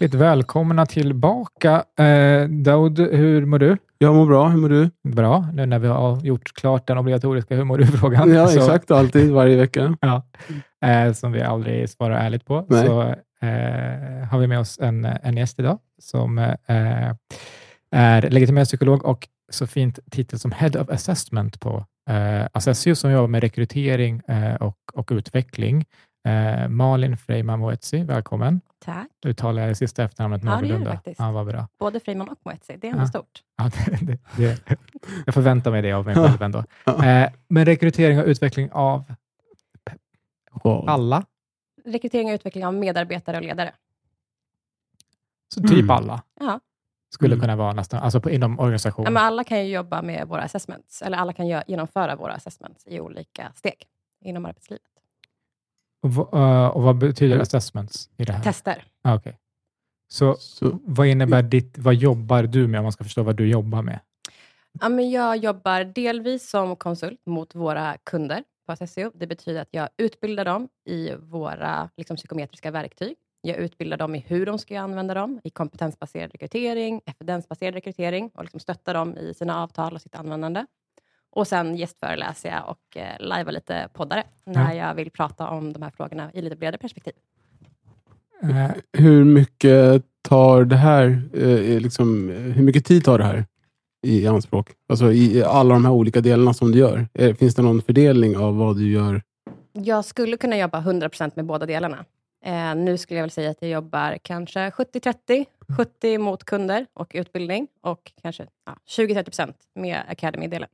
Hjärtligt välkomna tillbaka. Eh, Daud, hur mår du? Jag mår bra. Hur mår du? Bra, nu när vi har gjort klart den obligatoriska hur mår du-frågan. Ja, exakt. Alltid, varje vecka. Ja, eh, som vi aldrig svarar ärligt på. Nej. Så eh, har vi med oss en, en gäst idag som eh, är legitimerad psykolog och så fint titel som Head of Assessment på eh, Assessio som jobbar med rekrytering eh, och, och utveckling. Eh, Malin Freima Moetsi, välkommen. Tack. Uttalar jag det sista efternamnet Ja, det gör du någorlunda? faktiskt. Ja, vad bra. Både Freeman och Moetzi. Det är ändå Ja. stort. Ja, det, det, det, jag förväntar mig det av mig själv ändå. Ja. Eh, men rekrytering och utveckling av alla, Rekrytering och utveckling av medarbetare och ledare. så typ Mm. alla, Ja. skulle Mm. kunna vara nästan, alltså på, inom Ja, organisationen. men alla kan ju jobba med våra assessments, eller alla kan genomföra våra assessments i olika steg inom arbetslivet. Och, vad- eh, och vad betyder assessments i det här? Tester. Ah, okej. Så Så, vad innebär ditt, vad jobbar du med om man ska förstå vad du jobbar med? Ja, men jag jobbar delvis som konsult mot våra kunder på Assessio. Det betyder att jag utbildar dem i våra liksom, psykometriska verktyg. Jag utbildar dem i hur de ska använda dem, i kompetensbaserad rekrytering, evidensbaserad rekrytering och liksom stöttar dem i sina avtal och sitt användande. Och sen gästföreläser jag och eh, lajvar lite poddare när jag vill prata om de här frågorna i lite bredare perspektiv. Eh, hur mycket tar det här, eh, liksom, hur mycket tid tar det här i anspråk? Alltså i alla de här olika delarna som du gör. Eh, Finns det någon fördelning av vad du gör? Jag skulle kunna jobba 100% med båda delarna. Nu skulle jag väl säga att jag jobbar kanske 70-30. 70 mot kunder och utbildning och kanske ja, 20-30% med Academy-delen.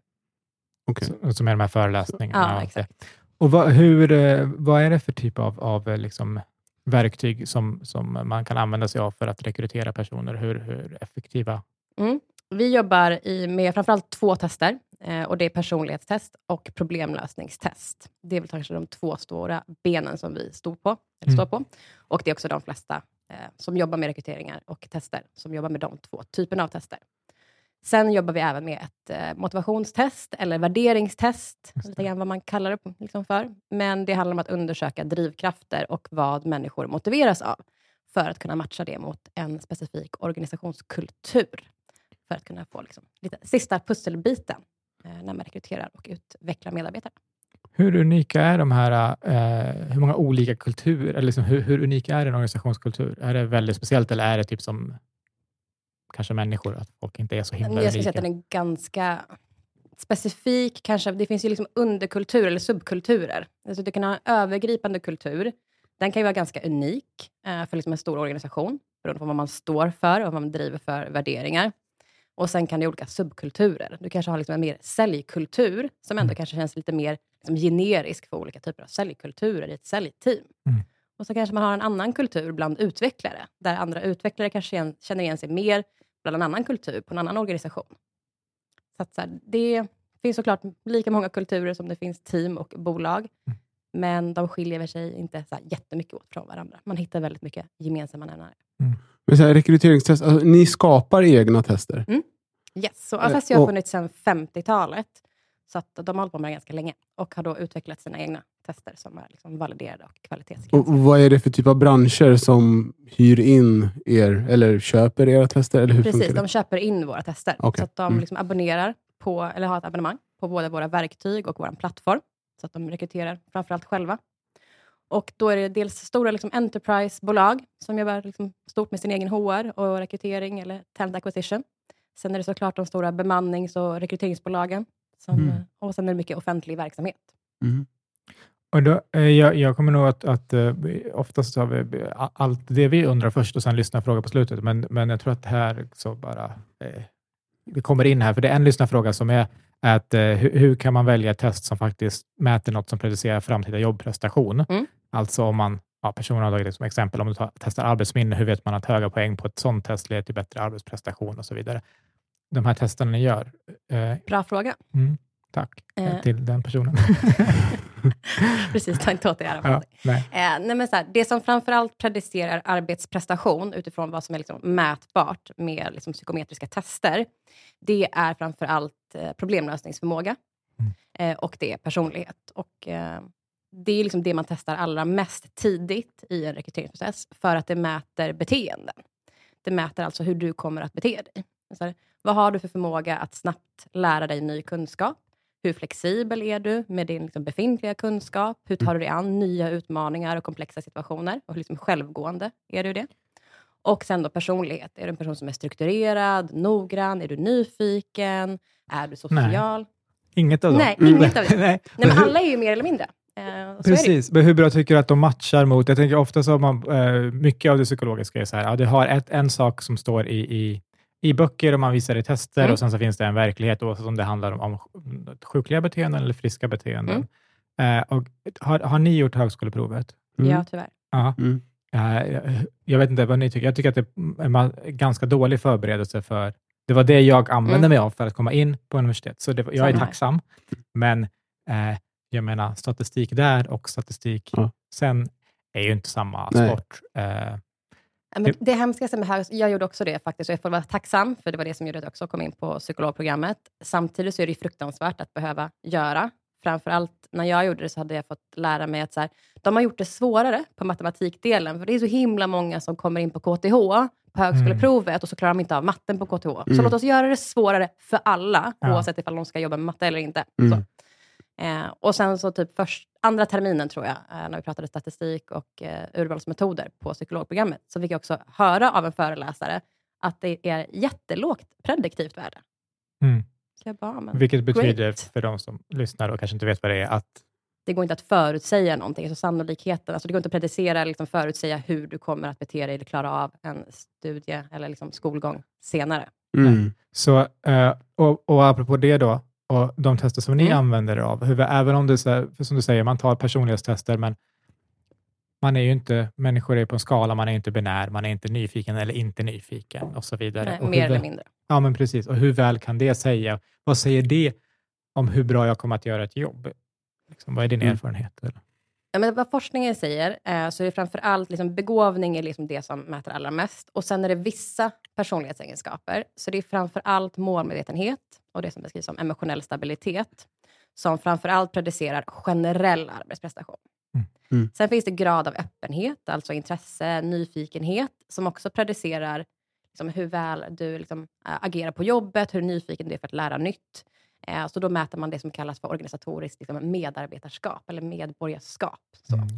Så- Som är de här föreläsningarna. Ja, exakt. Och vad, hur, eh, vad är det för typ av, av eh, liksom, verktyg som, som man kan använda sig av för att rekrytera personer? Hur, hur effektiva? Mm. Vi jobbar i, med framförallt två tester. Eh, och Det är personlighetstest och problemlösningstest. Det är väl kanske de två stora benen som vi står på. Eller Mm. står på. Och Det är också de flesta eh, som jobbar med rekryteringar och tester, som jobbar med de två typerna av tester. Sen jobbar vi även med ett eh, motivationstest eller värderingstest, lite grann vad man kallar det liksom för. Men det handlar om att undersöka drivkrafter och vad människor motiveras av för att kunna matcha det mot en specifik organisationskultur. För att kunna få liksom, lite sista pusselbiten eh, när man rekryterar och utvecklar medarbetare. Hur unika är de här, eh, hur många olika kulturer, eller liksom, hur, hur unik är en organisationskultur? Är det väldigt speciellt eller är det typ som kanske människor, att folk inte är så himla Jag skulle säga att den är ganska specifik. Kanske, det finns ju liksom underkulturer eller subkulturer. Alltså du kan ha en övergripande kultur. Den kan ju vara ganska unik eh, för liksom en stor organisation, beroende på vad man står för och vad man driver för värderingar. Och sen kan det olika subkulturer. Du kanske har liksom en mer säljkultur, som ändå Mm. kanske känns lite mer liksom generisk för olika typer av säljkulturer i ett säljteam. Mm. Och så kanske man har en annan kultur bland utvecklare, där andra utvecklare kanske känner igen sig mer bland en annan kultur på en annan organisation. Så, så här, det finns såklart lika många kulturer som det finns team och bolag. Mm. Men de skiljer sig inte så här jättemycket åt från varandra. Man hittar väldigt mycket gemensamma nämnare. Men så här, rekryteringstest, alltså, ni skapar egna tester? Yes, så Eh, Affessio har funnits sedan 50-talet. Så att de har hållit på med det ganska länge. Och har då utvecklat sina egna tester som är liksom validerade och Och kvalitetsgranskade. vad är det för typ av branscher som hyr in er, eller köper era tester? Eller hur Precis, de köper in våra tester. Okej, Så att de mm. liksom abonnerar på, eller har ett abonnemang på både våra verktyg och vår plattform. Så att de rekryterar framförallt själva. Och då är det dels stora liksom enterprise-bolag som jobbar liksom stort med sin egen HR och rekrytering eller talent acquisition. Sen är det såklart de stora bemannings och rekryteringsbolagen. Som, Mm. Och sen är det mycket offentlig verksamhet. Mm. Och då, eh, jag, jag kommer nog att, att eh, oftast har vi allt det vi undrar först och sen lyssna fråga på slutet, men, men jag tror att här så bara eh, det kommer in här, för det är en lyssnarfråga som är att eh, hur, hur kan man välja ett test som faktiskt mäter något som predicerar framtida jobbprestation? Mm. Alltså om man, ja, personen har tagit det som exempel, om du tar, testar arbetsminne, hur vet man att höga poäng på ett sådant test leder till bättre arbetsprestation och så vidare. De här testerna ni gör, eh, Bra fråga. mm, tack eh, Eh. till den personen. Precis, ta inte åt dig ja, nej. Eh, nej men så här, det som framförallt predicerar arbetsprestation utifrån vad som är liksom mätbart med liksom psykometriska tester, det är framförallt eh, problemlösningsförmåga Mm. eh, och det är personlighet. Och, eh, det är liksom det man testar allra mest tidigt i en rekryteringsprocess, för att det mäter beteenden. Det mäter alltså hur du kommer att bete dig. Så vad har du för förmåga att snabbt lära dig ny kunskap? Hur flexibel är du med din liksom befintliga kunskap? Hur tar du dig an nya utmaningar och komplexa situationer? Och hur liksom självgående är du det? Och sen då personlighet. Är du en person som är strukturerad, noggrann? Är du nyfiken? Är du social? Nej. Inget av dem? Nej, inget av det. Nej. Nej, men alla är ju mer eller mindre. Eh, Precis, men hur bra tycker du att de matchar mot... Jag tänker ofta så har man, eh, mycket av det psykologiska är så här, ja, du har ett, en sak som står i, i, i böcker och man visar i tester Mm. och sen så finns det en verklighet, oavsett om det handlar om, om sjukliga beteenden eller friska beteenden. Mm. Eh, och har, har ni gjort högskoleprovet? Mm. Ja, tyvärr. Ja. Mm. Eh, jag- jag vet inte vad ni tycker. Jag tycker att det är man- ganska dålig förberedelse för... Det var det jag använde Mm. mig av för att komma in på universitet, så det, jag är tacksam. Men eh, jag menar, statistik där och statistik Ja. sen är ju inte samma Nej. sport. Men det hemskaste med här, jag gjorde också det faktiskt, och jag får vara tacksam, för det var det som gjorde att jag också kom in på psykologprogrammet. Samtidigt så är det fruktansvärt att behöva göra. Framförallt när jag gjorde det så hade jag fått lära mig att så här, de har gjort det svårare på matematikdelen, för det är så himla många som kommer in på KTH på högskoleprovet och så klarar de inte av matten på KTH. Så Mm. låt oss göra det svårare för alla, Ja. oavsett ifall de ska jobba med matte eller inte. Mm. Så. Eh, och sen så typ först, andra terminen tror jag, eh, när vi pratade statistik och eh, urvalsmetoder på psykologprogrammet, så fick jag också höra av en föreläsare att det är jättelågt prediktivt värde. mm. Så jag bara, men Vilket betyder, great. för de som lyssnar och kanske inte vet vad det är, att det går inte att förutsäga någonting. Så sannolikheten, alltså det går inte att predicera eller liksom förutsäga hur du kommer att bete dig eller klara av en studie eller liksom skolgång senare. Mm. Så, eh, och, och apropå det då, och de tester som ni Mm. använder er av, hur, även om det är som du säger, man tar personlighetstester, men man är ju inte, människor är på en skala, man är inte binär, man är inte nyfiken eller inte nyfiken och så vidare. Nej, och mer eller väl- mindre. Ja, men precis. Och hur väl kan det säga? Vad säger det om hur bra jag kommer att göra ett jobb? Liksom, vad är din Mm. erfarenhet? Eller? Ja, men vad forskningen säger, eh, så är det framför allt liksom begåvning är liksom det som mäter allra mest. Och sen är det vissa personlighetsegenskaper. Så det är framför allt målmedvetenhet och det som beskrivs som emotionell stabilitet, som framför allt predicerar generell arbetsprestation. Mm. Mm. Sen finns det grad av öppenhet, alltså intresse, nyfikenhet, som också predicerar liksom hur väl du liksom, äh, agerar på jobbet, hur nyfiken du är för att lära nytt. Eh, så då mäter man det som kallas för organisatoriskt liksom, medarbetarskap eller medborgarskap. Så. Mm.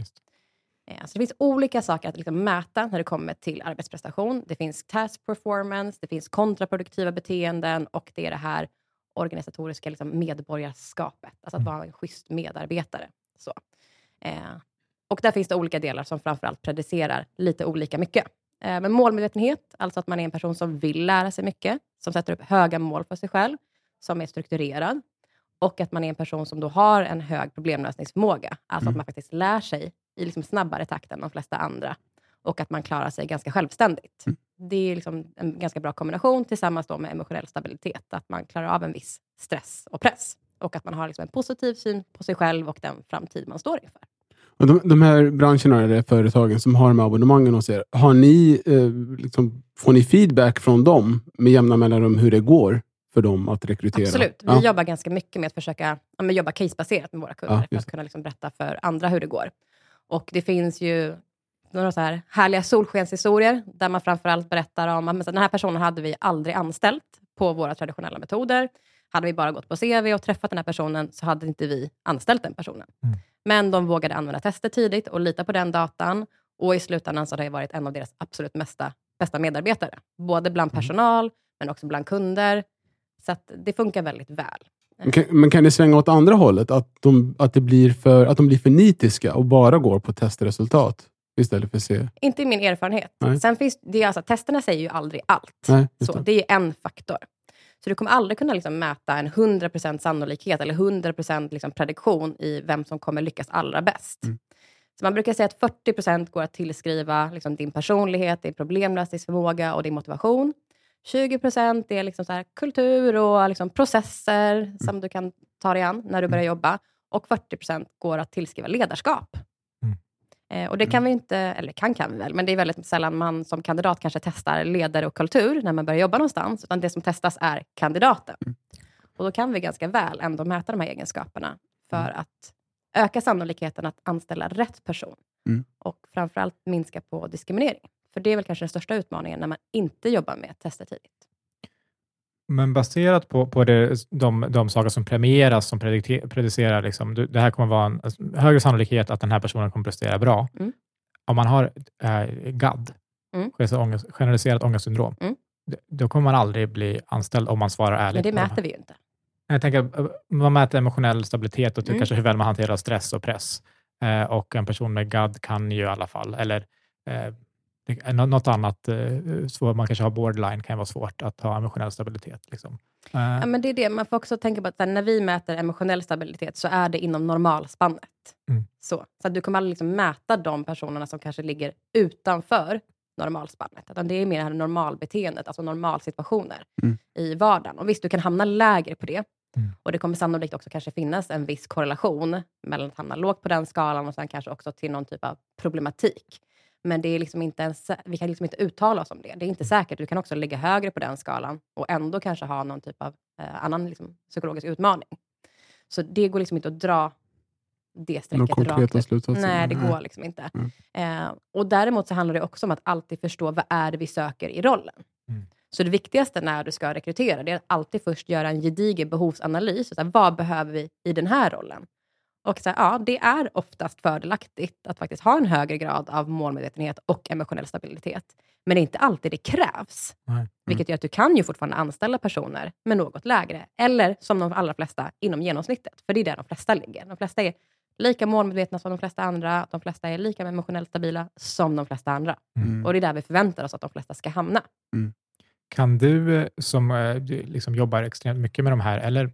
Eh, Så det finns olika saker att liksom mäta när det kommer till arbetsprestation. Det finns task performance, det finns kontraproduktiva beteenden och det är det här organisatoriska liksom medborgarskapet. Alltså att Mm. vara en schysst medarbetare. Så. Eh, och där finns det olika delar som framförallt predicerar lite olika mycket. Eh, men målmedvetenhet, alltså att man är en person som vill lära sig mycket, som sätter upp höga mål för sig själv, som är strukturerad och att man är en person som då har en hög problemlösningsförmåga. Alltså att Mm. man faktiskt lär sig i liksom snabbare takt än de flesta andra och att man klarar sig ganska självständigt. Mm. Det är liksom en ganska bra kombination tillsammans med emotionell stabilitet. Att man klarar av en viss stress och press och att man har liksom en positiv syn på sig själv och den framtid man står inför. Och de, de här branscherna eller företagen som har de här abonnemangen hos er, har ni, eh, liksom, får ni feedback från dem med jämna mellanrum hur det går för dem att rekrytera? Absolut. Vi Ja. jobbar ganska mycket med att försöka ja, men jobba casebaserat med våra kunder Ja, för att kunna liksom berätta för andra hur det går. Och det finns ju några så här härliga solskenshistorier där man framförallt berättar om att den här personen hade vi aldrig anställt på våra traditionella metoder. Hade vi bara gått på CV och träffat den här personen så hade inte vi anställt den personen. Mm. Men de vågade använda tester tidigt och lita på den datan och i slutändan så har det varit en av deras absolut mesta, bästa medarbetare. Både bland Mm. personal men också bland kunder. Så det funkar väldigt väl. Men kan, men kan det svänga åt andra hållet? Att de, att, det blir för, att de blir för nitiska och bara går på testresultat istället för se? Inte i min erfarenhet. Nej. Sen finns det, är alltså, testerna säger ju aldrig allt. Nej, just Så, det. det är en faktor. Så du kommer aldrig kunna liksom mäta en 100% sannolikhet eller 100% liksom prediktion i vem som kommer lyckas allra bäst. Mm. Så man brukar säga att 40% går att tillskriva liksom din personlighet, din problemlösningsförmåga och din motivation. 20% är liksom så här kultur och liksom processer Mm. som du kan ta dig an när du börjar jobba. Och 40% går att tillskriva ledarskap. Mm. Eh, och det kan vi inte, eller kan kan vi väl, men det är väldigt sällan man som kandidat kanske testar ledare och kultur när man börjar jobba någonstans, utan det som testas är kandidaten. Mm. Och då kan vi ganska väl ändå mäta de här egenskaperna för Mm. att öka sannolikheten att anställa rätt person Mm. och framförallt minska på diskriminering. För det är väl kanske den största utmaningen när man inte jobbar med tester tidigt. Men baserat på, på det, de, de saker som premieras, som predicerar liksom, det här kommer vara en alltså, högre sannolikhet att den här personen kommer prestera bra. Mm. Om man har eh, GAD, Mm. ångest, generaliserat ångestsyndrom, Mm. då kommer man aldrig bli anställd om man svarar ärligt. Men det mäter vi ju inte. Jag tänker, eh, man mäter emotionell stabilitet och Mm. kanske hur väl man hanterar stress och press. Eh, och en person med GAD kan ju i alla fall, eller eh, det- något annat, eh, svår, man kanske har borderline, kan vara svårt att ha emotionell stabilitet. Liksom. Eh, Ja, men det är det. Man får också tänka på att när vi mäter emotionell stabilitet så är det inom normalspannet. Mm. Så, så att du kommer aldrig liksom mäta de personerna som kanske ligger utanför normalspannet. Utan det är mer det här normalbeteendet, alltså normalsituationer Mm. i vardagen. Och visst, du kan hamna lägre på det. Mm. Och det kommer sannolikt också kanske finnas en viss korrelation mellan att hamna lågt på den skalan och sen kanske också till någon typ av problematik. Men det är liksom inte en, sä- vi kan liksom inte uttala oss om det. Det är inte säkert. Du kan också ligga högre på den skalan och ändå kanske ha någon typ av eh, annan liksom, psykologisk utmaning. Så det går liksom inte att dra det Några strecket rakt konkreta ut. slutsatser? Nej, det går liksom inte. Mm. Eh, och däremot så handlar det också om att alltid förstå vad är det vi söker i rollen. Mm. Så det viktigaste när du ska rekrytera, det är att alltid först göra en gedigen behovsanalys. Så här, vad behöver vi i den här rollen? Och så här, ja, det är oftast fördelaktigt att faktiskt ha en högre grad av målmedvetenhet och emotionell stabilitet. Men det är inte alltid det krävs. Nej. Vilket gör att du kan ju fortfarande anställa personer med något lägre. Eller som de allra flesta, inom genomsnittet. För det är där de flesta ligger. De flesta är lika målmedvetna som de flesta andra. De flesta är lika emotionellt stabila som de flesta andra. Mm. Och det är där vi förväntar oss att de flesta ska hamna. Kan du eh, som eh, liksom jobbar extremt mycket med de här, eller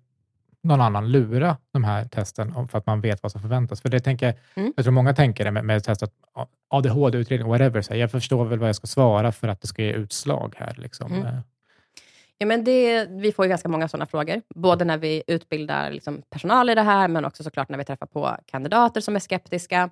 någon annan, lura de här testen för att man vet vad som förväntas? För det tänker, Mm. jag tror många tänker det med, med testet, ADHD-utredning, whatever, så här, jag förstår väl vad jag ska svara för att det ska ge utslag här. Liksom. Mm. Eh, Ja, men det, vi får ju ganska många sådana frågor. Både när vi utbildar liksom personal i det här, men också såklart när vi träffar på kandidater som är skeptiska.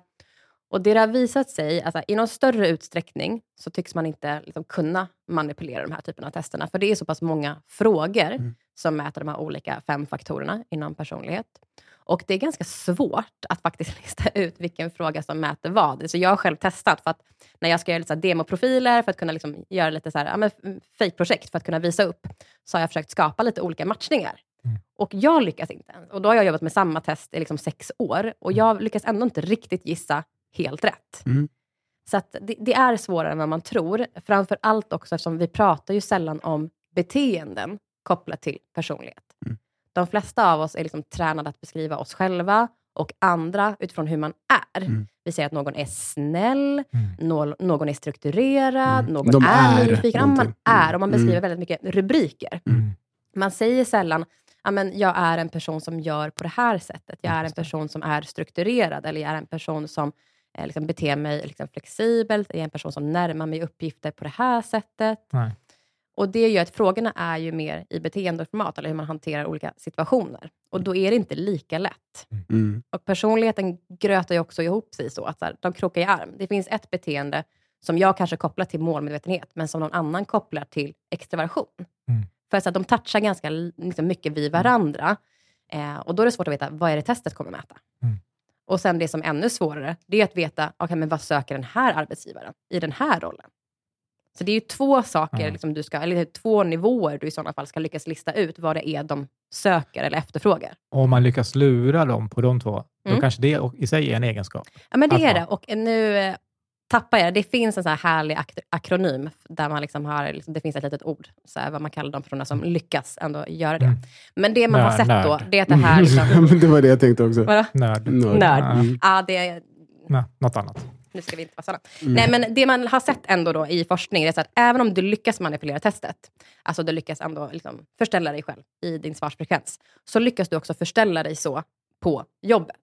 Och Det har visat sig, alltså, i någon större utsträckning, så tycks man inte liksom, kunna manipulera de här typerna av testerna. För det är så pass många frågor Mm. som mäter de här olika fem faktorerna inom personlighet. Och det är ganska svårt att faktiskt lista ut vilken fråga som mäter vad. Så jag har själv testat, för att när jag ska göra lite demoprofiler, för att kunna liksom göra lite så här, ja, men f- fake-projekt för att kunna visa upp, så har jag försökt skapa lite olika matchningar. Mm. Och jag lyckas inte. Och då har jag jobbat med samma test i liksom sex år och jag lyckas ändå inte riktigt gissa helt rätt. Mm. Så det, det är svårare än vad man tror. Framför allt också eftersom vi pratar ju sällan om beteenden kopplat till personlighet. Mm. De flesta av oss är liksom tränade att beskriva oss själva och andra utifrån hur man är. Mm. Vi säger att någon är snäll, Mm. nå- någon är strukturerad, Mm. någon De är, är nyfiken. Ja, man någonting. är, och man beskriver Mm. väldigt mycket rubriker. Mm. Man säger sällan, men jag är en person som gör på det här sättet. Jag är en person som är strukturerad, eller jag är en person som liksom, beter mig liksom, flexibelt. Jag är en person som närmar mig uppgifter på det här sättet. Nej. Och Det gör att frågorna är ju mer i beteendeformat, eller hur man hanterar olika situationer. Och då är det inte lika lätt. Mm. Och personligheten grötar ju också ihop sig så att så här, de krokar i arm. Det finns ett beteende som jag kanske kopplar till målmedvetenhet, men som någon annan kopplar till extraversion. Mm. För så att de touchar ganska liksom, mycket vid varandra. Eh, och då är det svårt att veta, vad är det testet kommer mäta? Mm. Och sen det som är ännu svårare, det är att veta, okay, men vad söker den här arbetsgivaren i den här rollen? Så det är ju två saker, Ja. liksom du ska, eller två nivåer du i sådana fall ska lyckas lista ut vad det är de söker eller efterfrågar. Och om man lyckas lura dem på de två, då Mm. kanske det i sig är en egenskap. Ja, men det är det. Och nu eh, tappar jag det. Finns en så här härlig ak- akronym, där man liksom har, liksom, det finns ett litet ord, så här, vad man kallar de personerna som lyckas ändå göra det. Mm. Men det man har Nörd, sett då, nörd. det är att det här... Liksom, det var det jag tänkte också. vadå? Nörd. Nörd. Nörd. Mm. Ja, det, Nej, något annat. nu ska vi inte vara sådana. Mm. Nej, men det man har sett ändå då i forskning, är så att även om du lyckas manipulera testet, alltså du lyckas ändå liksom förställa dig själv i din svarsfrekvens, så lyckas du också förställa dig så på jobbet.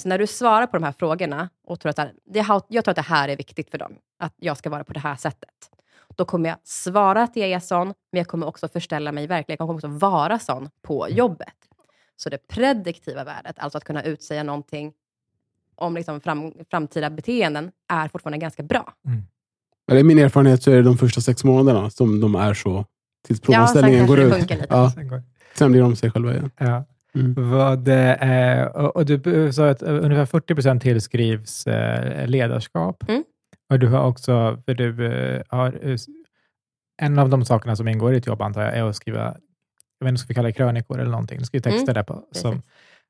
Så när du svarar på de här frågorna och tror att det jag tror att det här är viktigt för dem, att jag ska vara på det här sättet. Då kommer jag svara att jag är sån, men jag kommer också förställa mig verkligen. Jag kommer också vara sån på jobbet. Så det prediktiva värdet, alltså att kunna utsäga någonting om liksom fram, framtida beteenden, är fortfarande ganska bra. Ja, det är min erfarenhet så är det de första sex månaderna som de är så. Tills Ja, sen provanställningen kanske går det ut. Ja, sen blir de sig själva igen. Ja. Mm. Vad, eh, och, och du sa att ungefär 40 procent tillskrivs eh, ledarskap. Mm. Och du har också, för du eh, har, eh, en av de sakerna som ingår i ditt jobb antar jag, är att skriva, jag vet inte, ska vi kalla det krönikor eller någonting, skriva texter där på. Som,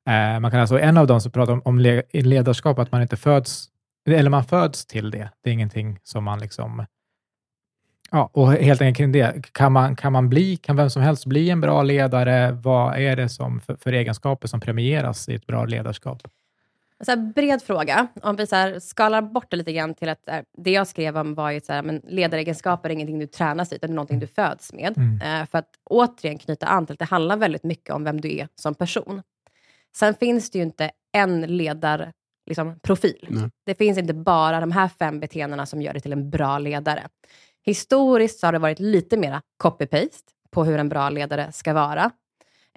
eh, man kan alltså, en av dem som pratar om, om ledarskap, att man inte föds, eller man föds till det. Det är ingenting som man liksom Ja, och helt enkelt kring det. Kan, man, kan, man bli, kan vem som helst bli en bra ledare? Vad är det som för, för egenskaper som premieras i ett bra ledarskap? Så här, bred fråga. Om vi så här, skalar bort det lite grann till att här, det jag skrev om var ju så här, men ledaregenskaper är ingenting du tränas i, utan det är någonting du föds med. Mm. Eh, för att återigen knyta an till att det handlar väldigt mycket om vem du är som person. Sen finns det ju inte en ledarprofil. Liksom, profil. Nej. det finns inte bara de här fem beteendena som gör dig till en bra ledare. Historiskt så har det varit lite mera copy-paste på hur en bra ledare ska vara.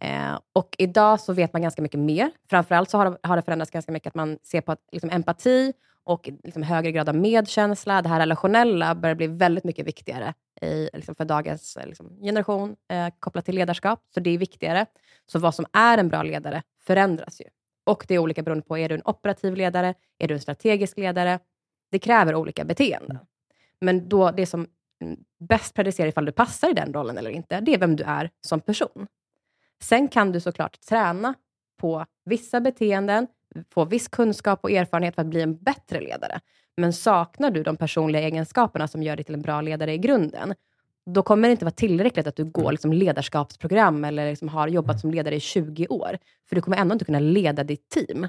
Eh, och idag så vet man ganska mycket mer. Framförallt så har det, har det förändrats ganska mycket att man ser på att liksom, empati och liksom, högre grad av medkänsla, det här relationella, börjar bli väldigt mycket viktigare i, liksom, för dagens eh, liksom, generation eh, kopplat till ledarskap. Så det är viktigare. Så vad som är en bra ledare förändras ju. Och det är olika beroende på, är du en operativ ledare? Är du en strategisk ledare? Det kräver olika beteenden. Men då, det som mm, bäst predicerar ifall du passar i den rollen eller inte, det är vem du är som person. Sen kan du såklart träna på vissa beteenden, få viss kunskap och erfarenhet för att bli en bättre ledare. Men saknar du de personliga egenskaperna som gör dig till en bra ledare i grunden, då kommer det inte vara tillräckligt att du går liksom ledarskapsprogram eller liksom har jobbat som ledare i 20 år. För du kommer ändå inte kunna leda ditt team.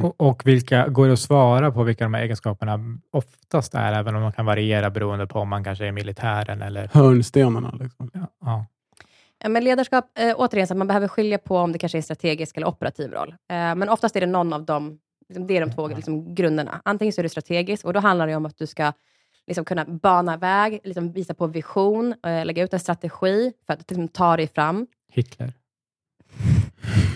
Och, och vilka, går det att svara på vilka de här egenskaperna oftast är, även om de kan variera beroende på om man kanske är militären eller... Hörnstenarna. Liksom. Ja, ja. Men ledarskap, eh, återigen, så att man behöver skilja på om det kanske är strategisk eller operativ roll. Eh, men oftast är det någon av dem, liksom, det är de två liksom, grunderna. Antingen så är det strategiskt och då handlar det om att du ska liksom, kunna bana väg, liksom, visa på vision, eh, lägga ut en strategi för att liksom, ta dig fram. Hitler.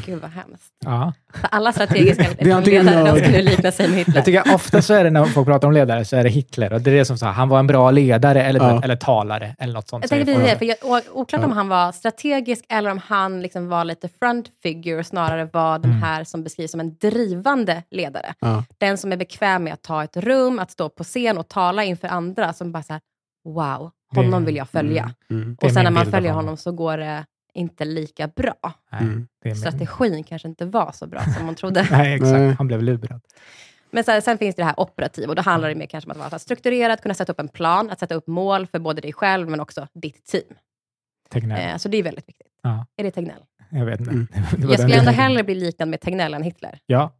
Gud vad hemskt. Ja. För alla strategiska ledare de skulle likna sig med Hitler. Jag tycker ofta så är det när folk pratar om ledare, så är det Hitler. Och det är det som så här, han var en bra ledare eller, Ja. eller talare eller något sånt. Jag tänker det, för jag, oklart Ja. om han var strategisk eller om han liksom var lite front figure, snarare var den Mm. här som beskrivs som en drivande ledare. Ja. Den som är bekväm med att ta ett rum, att stå på scen och tala inför andra, som bara så här, wow, honom Det- vill jag följa. Mm. Är Och sen när man följer honom. honom så går det inte lika bra. Nej, Mm. det är min- Strategin kanske inte var så bra som man trodde. Nej, exakt. Nej. Han blev lurad. Men sen, sen finns det det här operativa och då handlar det mer kanske om att vara strukturerad, kunna sätta upp en plan, att sätta upp mål för både dig själv men också ditt team. Tegnell. Eh, så det är väldigt viktigt. Ja. Är det Tegnell? Jag vet inte. Mm. Jag skulle ändå hellre bli liknande med Tegnell än Hitler. Ja,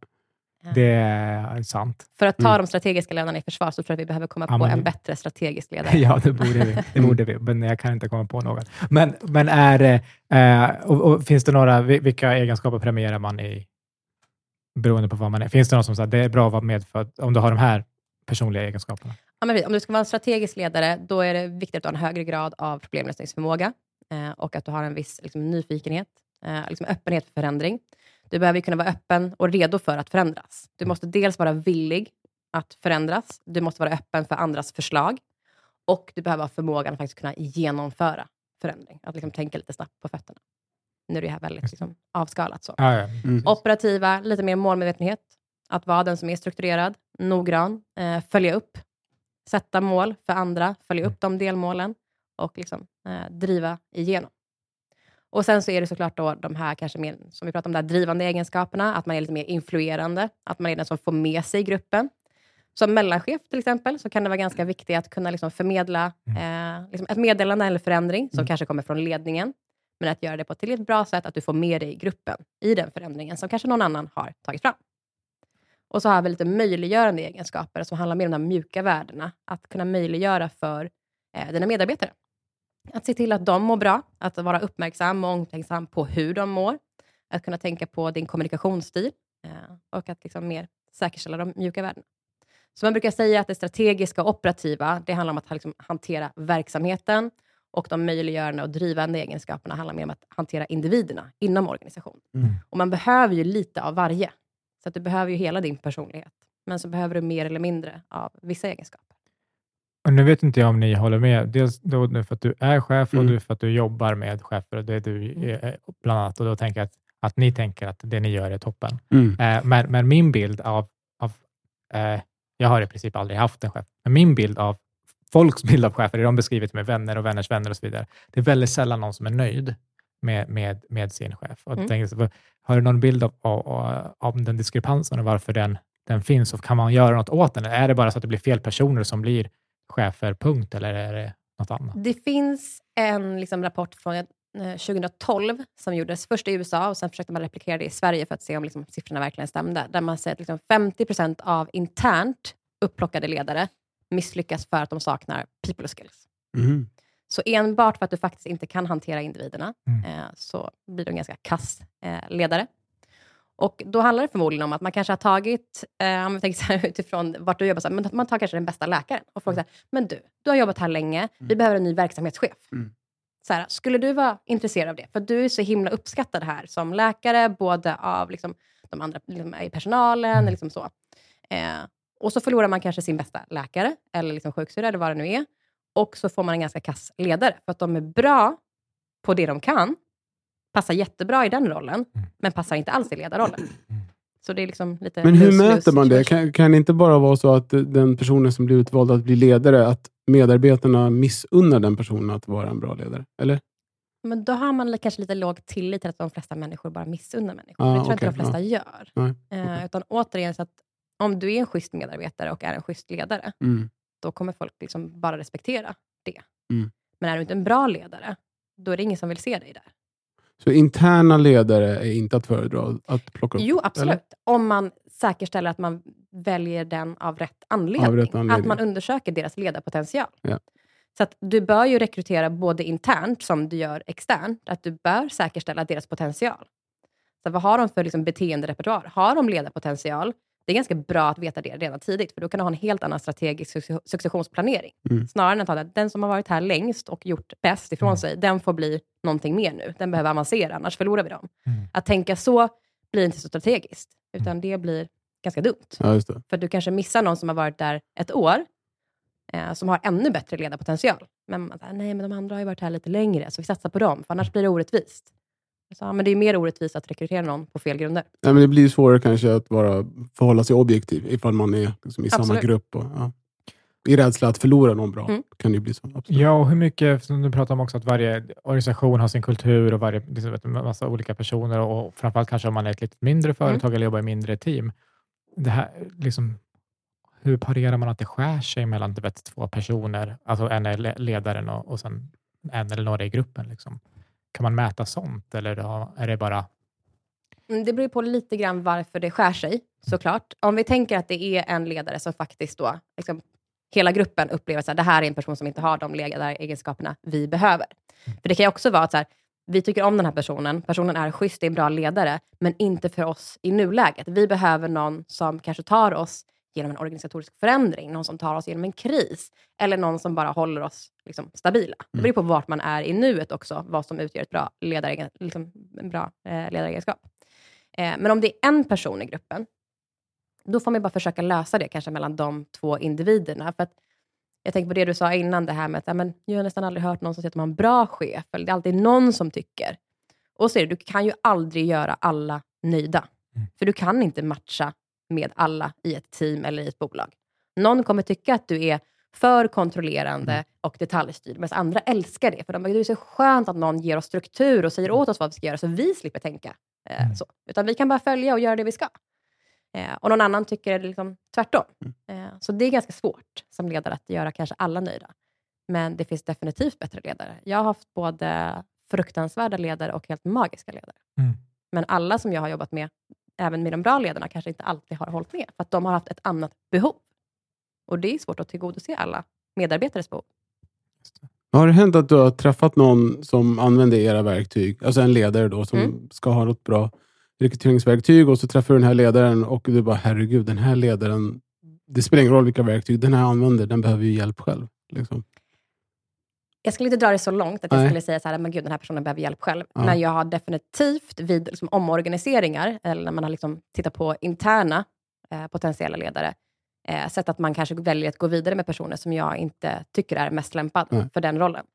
det är sant. För att ta Mm. de strategiska ledarna i försvar så tror jag att vi behöver komma Ja, på en bättre strategisk ledare. Ja, det borde vi. Det borde vi. Men jag kan inte komma på någon. Men, men är eh, och, och finns det några, vi- vilka egenskaper premierar man i, beroende på vad man är? Finns det någon som säger det är bra att vara medfödd om du har de här personliga egenskaperna? Ja, men om du ska vara en strategisk ledare, då är det viktigt att du har en högre grad av problemlösningsförmåga eh, och att du har en viss liksom, nyfikenhet, eh, liksom öppenhet för förändring. Du behöver ju kunna vara öppen och redo för att förändras. Du måste dels vara villig att förändras, du måste vara öppen för andras förslag och du behöver ha förmågan att faktiskt kunna genomföra förändring. Att liksom tänka lite snabbt på fötterna. Nu är det här väldigt liksom, avskalat. så. Ja, ja. Mm. Operativa, lite mer målmedvetenhet. Att vara den som är strukturerad, noggrann, eh, följa upp, sätta mål för andra, följa upp de delmålen och liksom, eh, driva igenom. Och sen så är det såklart då de här kanske mer, som vi pratade om, de här drivande egenskaperna, att man är lite mer influerande, att man är den som får med sig gruppen. Som mellanchef till exempel, så kan det vara ganska viktigt att kunna liksom förmedla eh, liksom ett meddelande eller förändring, som Mm. kanske kommer från ledningen, men att göra det på ett tillräckligt bra sätt, att du får med dig gruppen i den förändringen, som kanske någon annan har tagit fram. Och så har vi lite möjliggörande egenskaper, som handlar mer om de mjuka värdena. Att kunna möjliggöra för eh, dina medarbetare. Att se till att de mår bra, att vara uppmärksam och omtänksam på hur de mår. Att kunna tänka på din kommunikationsstil eh, och att liksom mer säkerställa de mjuka värdena. Så man brukar säga att det strategiska och operativa, det handlar om att liksom hantera verksamheten och de möjliggörande och drivande egenskaperna handlar mer om att hantera individerna inom organisationen. Mm. Och man behöver ju lite av varje. Så att du behöver ju hela din personlighet. Men så behöver du mer eller mindre av vissa egenskaper. Och nu vet inte jag om ni håller med. Dels då nu för att du är chef och Mm. du för att du jobbar med chefer. Och det är du eh, bland annat. Och då tänker jag att att ni tänker att det ni gör är toppen. Mm. Eh, men, men min bild av, av eh, jag har i princip aldrig haft en chef, men min bild av folks bild av chefer, det de beskrivit med vänner och vänners vänner och så vidare, det är väldigt sällan någon som är nöjd med, med, med sin chef. Och Mm. tänker, har du någon bild av, av, av, av den diskrepansen och varför den, den finns och kan man göra något åt den? Eller är det bara så att det blir fel personer som blir chefer, punkt, eller är det något annat? Det finns en liksom, rapport från eh, 2012 som gjordes först i USA och sen försökte man replikera det i Sverige för att se om liksom, siffrorna verkligen stämde. Där man säger att liksom, 50 procent av internt upplockade ledare misslyckas för att de saknar people skills. Mm. Så enbart för att du faktiskt inte kan hantera individerna Mm. eh, så blir du en ganska kass eh, ledare. Och då handlar det förmodligen om att man kanske har tagit, eh, om vi tänker så här, utifrån vart du jobbar, så här, men man tar kanske den bästa läkaren och frågar så här, men du, du har jobbat här länge, vi behöver en ny verksamhetschef. Mm. Så här, skulle du vara intresserad av det? För du är så himla uppskattad här som läkare, både av liksom, de andra liksom, i personalen, Mm. liksom så. Eh, och så förlorar man kanske sin bästa läkare, eller liksom sjuksyrra, eller vad det nu är. Och så får man en ganska kass ledare, för att de är bra på det de kan, passar jättebra i den rollen, men passar inte alls i ledarrollen. Så det är liksom lite Men hur mäter man det? Kan, kan det inte bara vara så att den personen som blir utvald att bli ledare, att medarbetarna missunnar den personen att vara en bra ledare? Eller? Men då har man kanske lite låg tillit till att de flesta människor bara missunnar människor. Ah, det tror jag okej, inte de flesta gör. Nej, Eh, utan återigen, så att om du är en schysst medarbetare och är en schysst ledare, Mm. då kommer folk liksom bara respektera det. Mm. Men är du inte en bra ledare, då är det ingen som vill se dig där. Så interna ledare är inte att föredra att plocka upp? Jo, absolut. eller? Om man säkerställer att man väljer den av rätt anledning. Av rätt anledning. Att man undersöker deras ledarpotential. Ja. Så du bör ju rekrytera både internt som du gör externt. Att du bör säkerställa deras potential. Så vad har de för liksom beteenderepertoar? Har de ledarpotential? Det är ganska bra att veta det redan tidigt, för då kan du ha en helt annan strategisk succe- successionsplanering. Mm. Snarare än att ha det, den som har varit här längst och gjort bäst ifrån Mm. sig, den får bli någonting mer nu. Den behöver avancera, annars förlorar vi dem. Mm. Att tänka så blir inte så strategiskt, utan det blir ganska dumt. Ja. För du kanske missar någon som har varit där ett år, eh, som har ännu bättre ledarpotential. Men man säger, nej, men de andra har ju varit här lite längre, så vi satsar på dem, för annars blir det orättvist. Jag sa, men det är mer orättvist att rekrytera någon på fel grunder. Nej, men det blir svårare kanske att vara, förhålla sig objektiv ifall man är liksom i samma Absolut. grupp. Och, ja. I rädsla att förlora någon bra Mm. kan det bli så. Absolut. Ja, och hur mycket, du pratar om också, att varje organisation har sin kultur och varje, liksom, vet, en massa olika personer och framförallt kanske om man är ett lite mindre företag eller jobbar i mindre team. Det här, liksom, hur parerar man att det skär sig mellan du vet, två personer, alltså en är le- ledaren och, och sen en eller några i gruppen? Liksom. Kan man mäta sånt eller är det bara... Mm, Det beror på lite grann varför det skär sig, såklart. Om vi tänker att det är en ledare som faktiskt då, liksom, hela gruppen upplever att det här är en person som inte har de ledaregenskaperna vi behöver. För det kan ju också vara att så här, vi tycker om den här personen, personen är schysst, är en bra ledare, men inte för oss i nuläget. Vi behöver någon som kanske tar oss genom en organisatorisk förändring, någon som tar oss genom en kris, eller någon som bara håller oss liksom, stabila. Det beror på vart man är i nuet också, vad som utgör ett bra ledaregen, liksom, en bra eh, ledaregenskap. Eh, men om det är en person i gruppen, då får man bara försöka lösa det kanske mellan de två individerna. För att jag tänker på det du sa innan, det här med att men, jag har nästan aldrig hört någon som säger att man har en bra chef, eller det är alltid någon som tycker. Och så är det, du kan ju aldrig göra alla nöjda. Mm. För du kan inte matcha med alla i ett team eller i ett bolag. Någon kommer tycka att du är för kontrollerande Mm. och detaljstyrd, medan andra älskar det. För de bara, det är så skönt att någon ger oss struktur och säger åt oss vad vi ska göra, så vi slipper tänka eh, Mm. så. Utan vi kan bara följa och göra det vi ska. Eh, och någon annan tycker det liksom tvärtom. Eh, så det är ganska svårt som ledare att göra kanske alla nöjda. Men det finns definitivt bättre ledare. Jag har haft både fruktansvärda ledare och helt magiska ledare. Mm. Men alla som jag har jobbat med, även med de bra ledarna, kanske inte alltid har hållit med, för att de har haft ett annat behov. Och det är svårt att tillgodose alla medarbetares behov. Har det hänt att du har träffat någon som använder era verktyg, alltså en ledare då som Mm. ska ha något bra rekryteringsverktyg och så träffar du den här ledaren och du bara, herregud, den här ledaren, det spelar ingen roll vilka verktyg den här använder, den behöver ju hjälp själv. Liksom. Jag skulle inte dra det så långt att jag Nej. skulle säga så här, men gud, den här personen behöver hjälp själv. Ja. Men jag har definitivt vid liksom, omorganiseringar, eller när man har liksom, tittat på interna eh, potentiella ledare, eh, sett att man kanske väljer att gå vidare med personer som jag inte tycker är mest lämpad Nej. för den rollen.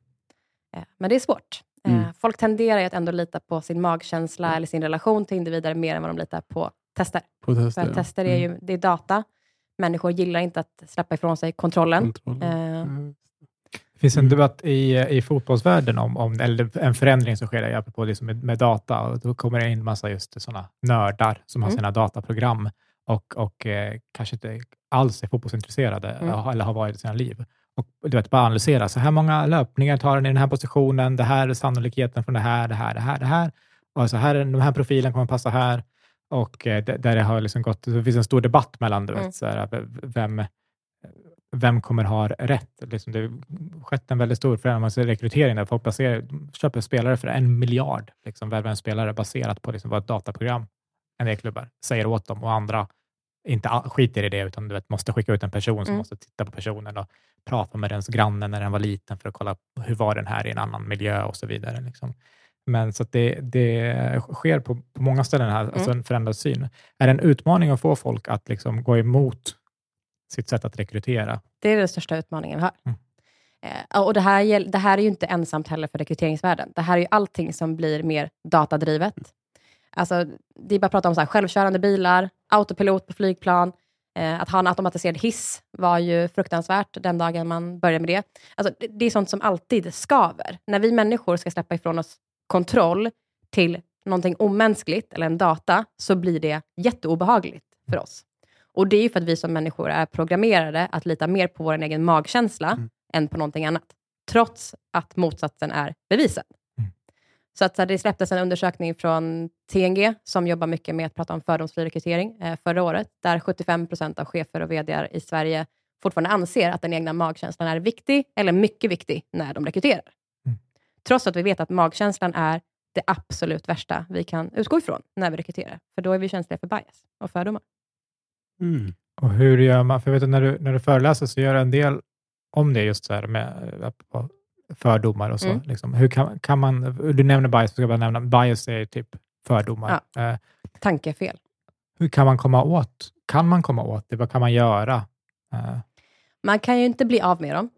Eh, men det är svårt. Eh, Mm. Folk tenderar ju att ändå lita på sin magkänsla Mm. eller sin relation till individer mer än vad de litar på tester. På För tester. att tester är ju det är data. Människor gillar inte att släppa ifrån sig kontrollen. Kontroll. Det finns en Mm. debatt i, i fotbollsvärlden om, om eller en förändring som sker, apropå det som med, med data. Och då kommer det in massa just sådana nördar som har Mm. sina dataprogram och, och eh, kanske inte alls är fotbollsintresserade Mm. eller har varit i sina liv. Och du vet, bara analysera, så här många löpningar tar den i den här positionen, det här är sannolikheten från det här, det här, det här, det här. Och så här, är- den här profilen kommer passa här. Och eh, där där det har liksom gått, det finns en stor debatt mellan du Mm. vet, så här, vem, vem kommer ha rätt? Liksom det har skett en väldigt stor förändring. Ser rekrytering där folk baserar, köper spelare för en miljard, liksom, värvar en spelare baserat på liksom vad ett dataprogram, en del klubbar, säger åt dem och andra inte skiter i det, utan du vet, måste skicka ut en person som Mm. måste titta på personen och prata med dens granne när den var liten för att kolla hur var den här i en annan miljö och så vidare. Liksom. Men så det, det sker på, på många ställen här, alltså en förändrad syn. Är det en utmaning att få folk att liksom gå emot sitt sätt att rekrytera? Det är den största utmaningen vi har. Mm. Eh, och det här, det här är ju inte ensamt heller för rekryteringsvärlden. Det här är ju allting som blir mer datadrivet. Alltså, det är bara att prata om så här, självkörande bilar, autopilot på flygplan, eh, att ha en automatiserad hiss var ju fruktansvärt den dagen man började med det. Alltså, det, det är sånt som alltid skaver. När vi människor ska släppa ifrån oss kontroll till någonting omänskligt, eller en data, så blir det jätteobehagligt för oss. Och det är ju för att vi som människor är programmerade att lita mer på vår egen magkänsla Mm. än på någonting annat. Trots att motsatsen är bevisad. Mm. Så att så här, det släpptes en undersökning från TNG som jobbar mycket med att prata om fördomsfri rekrytering eh, förra året, där 75 procent av chefer och vd i Sverige fortfarande anser att den egna magkänslan är viktig, eller mycket viktig, när de rekryterar. Mm. Trots att vi vet att magkänslan är det absolut värsta vi kan utgå ifrån när vi rekryterar. För då är vi känsliga för bias och fördomar. Mm. Och hur gör man? För jag vet att när du, när du föreläser så gör du en del om det just så här med eh, fördomar och så. Mm. Liksom. Hur kan, kan man, du nämner bias, ska jag bara nämna, bias är typ fördomar. Eh, Tankefel. hur kan man komma åt, kan man komma åt det? Vad kan man göra? Eh, Man kan ju inte bli av med dem,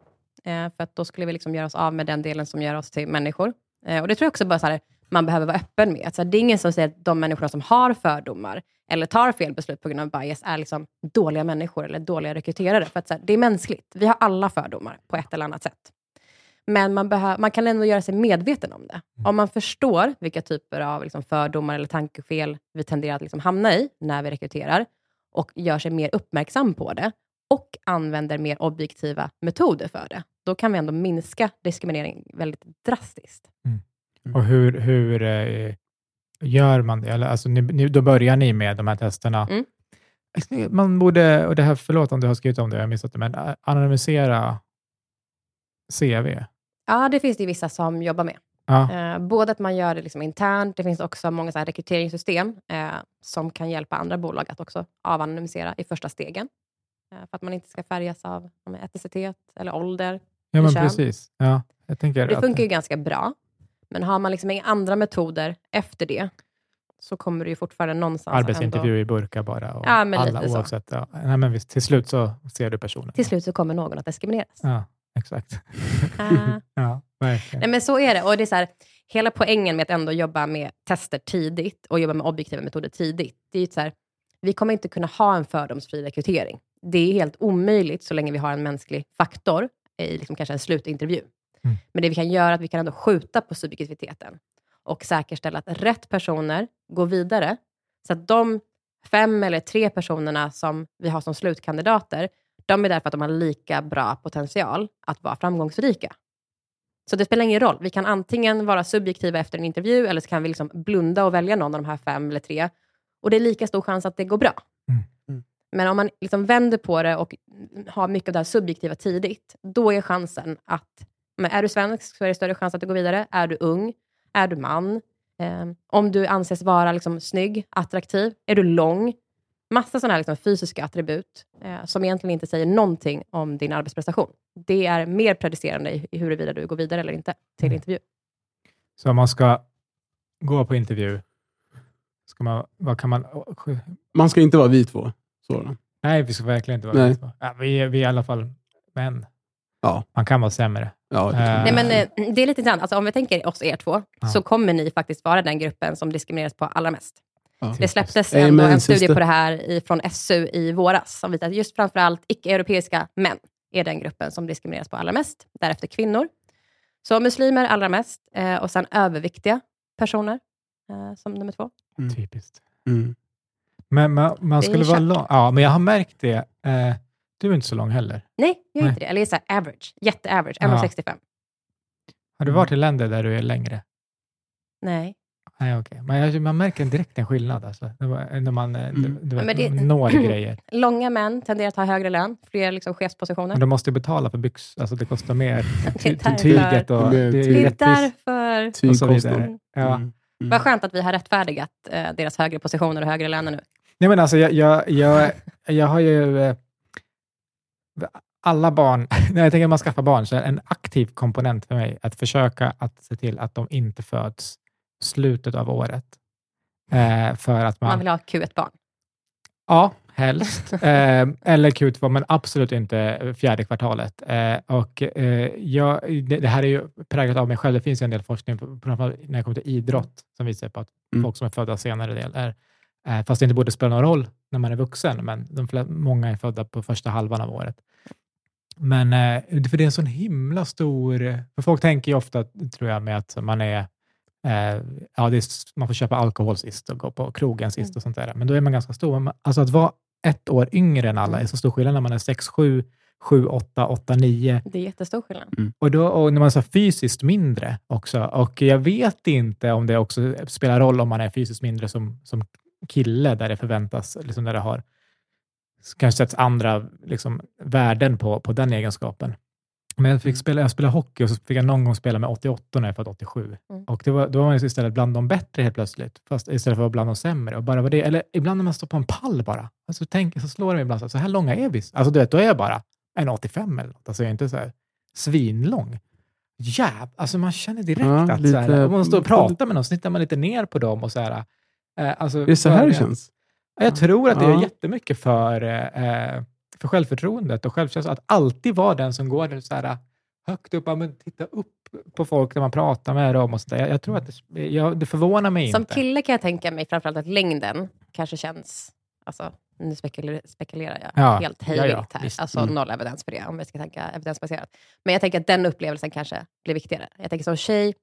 eh, för då skulle vi liksom göra oss av med den delen som gör oss till människor. Eh, och Det tror jag också bara så här, man behöver vara öppen med. Så här, det är ingen som säger att de människorna som har fördomar eller tar fel beslut på grund av bias är liksom dåliga människor eller dåliga rekryterare. För att så här, det är mänskligt. Vi har alla fördomar på ett eller annat sätt. Men man, behö- man kan ändå göra sig medveten om det. Om man förstår vilka typer av liksom fördomar eller tankefel vi tenderar att liksom hamna i när vi rekryterar och gör sig mer uppmärksam på det och använder mer objektiva metoder för det, då kan vi ändå minska diskriminering väldigt drastiskt. och hur, hur eh, gör man det? Eller, alltså, ni, ni, då börjar ni med de här testerna. Mm. Man borde, och det här, förlåt om du har skrivit om det, jag har missat det, men eh, anonymisera CV. Ja, det finns det vissa som jobbar med. Ja. Eh, både att man gör det liksom internt, det finns också många så här rekryteringssystem eh, som kan hjälpa andra bolag att också avanonymisera i första stegen. Eh, för att man inte ska färgas av etnicitet eller ålder. Ja, men kön. precis. Ja, jag tänker Det att- funkar ju ganska bra. Men har man liksom inga andra metoder efter det, så kommer du ju fortfarande någonstans Arbetsintervju ändå... i burka bara. Och Ja, men alla, oavsett. Ja. Nej, men visst, till slut så ser du personen. Till slut så kommer någon att diskrimineras. Ja, exakt. Ah. ja, verkligen. Nej, men så är det. Och det är så här, hela poängen med att ändå jobba med tester tidigt och jobba med objektiva metoder tidigt, det är ju så här, vi kommer inte kunna ha en fördomsfri rekrytering. Det är helt omöjligt så länge vi har en mänsklig faktor i liksom kanske en slutintervju. Mm. Men det vi kan göra är att vi kan ändå skjuta på subjektiviteten och säkerställa att rätt personer går vidare. Så att de fem eller tre personerna som vi har som slutkandidater, de är där för att de har lika bra potential att vara framgångsrika. Så det spelar ingen roll. Vi kan antingen vara subjektiva efter en intervju, eller så kan vi liksom blunda och välja någon av de här fem eller tre. Och det är lika stor chans att det går bra. Mm. Mm. Men om man liksom vänder på det och har mycket av det här subjektiva tidigt, då är chansen att, men är du svensk så är det större chans att du går vidare. Är du ung? Är du man? Eh, om du anses vara liksom snygg, attraktiv? Är du lång? Massa sådana här liksom fysiska attribut eh, som egentligen inte säger någonting om din arbetsprestation. Det är mer predicerande i, i huruvida du går vidare eller inte till Mm. intervju. Så om man ska gå på intervju, ska man, vad kan man... Man ska inte vara vi två. Så. Nej, vi ska verkligen inte vara Nej. det. ja, vi, vi är i alla fall män. Ja. Man kan vara sämre. Ja, det kan. Nej, men, eh, det är lite intressant. Alltså, om vi tänker oss er två, Ja. så kommer ni faktiskt vara den gruppen som diskrimineras på allra mest. Ja. Det släpptes Amen, en studie syster. på det här i, från SU i våras, som visar att just framförallt icke-europeiska män är den gruppen som diskrimineras på allra mest. Därefter kvinnor. Så muslimer allra mest, eh, och sen överviktiga personer eh, som nummer två. Typiskt. Mm. Men man, man skulle vara lång. Ja, men jag har märkt det. Eh, du är inte så lång heller. Nej, jag är Nej. inte det. Eller jag är så här average. Jätte-average. Ja. 1,65. Har du varit i länder där du är längre? Nej. Nej, okej. Men jag, man märker direkt en skillnad alltså, när man, man eh, Mm. du, du vet, det- når grejer. Långa män tenderar att ha högre lön, fler liksom, chefspositioner. Men de måste ju betala för byx. Alltså det kostar mer. Det är. Tyget och Det är det tyg. därför. Och så vidare. Ja. Mm. Mm. Vad skönt att vi har rättfärdigat eh, deras högre positioner och högre löner nu. Nej, men alltså, jag, jag, jag, jag har ju... eh, Alla barn, när jag tänker att man skaffar barn, så är en aktiv komponent för mig att försöka att se till att de inte föds slutet av året. Eh, för att man... Man vill ha Q1-barn. Ja, helst. eh, eller Q2, men absolut inte fjärde kvartalet. Eh, och, eh, jag, det, det här är ju präglat av mig själv. Det finns ju en del forskning, framförallt när det kommer till idrott, som visar på att Mm. folk som är födda senare del är, eh, fast det inte borde spela någon roll när man är vuxen, men de flesta, många är födda på första halvan av året. Men eh, för det är en sån himla stor... För folk tänker ju ofta, tror jag, med att man är Eh, ja, det är, man får köpa alkohol sist och gå på krogen sist Mm. och sånt där. Men då är man ganska stor. Men Alltså att vara ett år yngre än alla är så stor skillnad när man är 6, 7, 7, 8, 8, 9. Det är jättestor skillnad. Och, då, och när man är så fysiskt mindre också. Och jag vet inte om det också spelar roll om man är fysiskt mindre som, som kille, där det förväntas, liksom där det har kanske sätts andra liksom, värden på, på den egenskapen. Men jag, fick spela, jag spelade hockey och så fick jag någon gång spela med 88 när jag var 87. Mm. Och det var, då var man istället bland de bättre helt plötsligt, fast istället för att vara bland de sämre. Och bara var det, eller ibland när man står på en pall bara, alltså, tänk, så slår det mig ibland, så, här, så här långa är vi. Alltså du vet, då är jag bara en 85 eller något. Alltså jag är inte så här svinlång. Jäv, alltså man känner direkt Ja, att så lite- här, om man står och pratar med någon, så tittar man lite ner på dem och så här, eh, alltså, Är det så här det känns? Ja, Jag tror att det Ja. är jättemycket för, eh, för självförtroendet och självkänslan. Att alltid vara den som går där så här, högt upp, ja, men titta upp på folk när man pratar med dem. Och så där. Jag, jag tror att det, jag, det förvånar mig Som inte. kille kan jag tänka mig framförallt att längden kanske känns... Alltså, nu spekulerar, spekulerar jag Ja, helt ja, hejvilt ja, här. visst. Alltså Mm. noll evidens för det, om vi ska tänka evidensbaserat. Men jag tänker att den upplevelsen kanske blir viktigare. Jag tänker som tjej,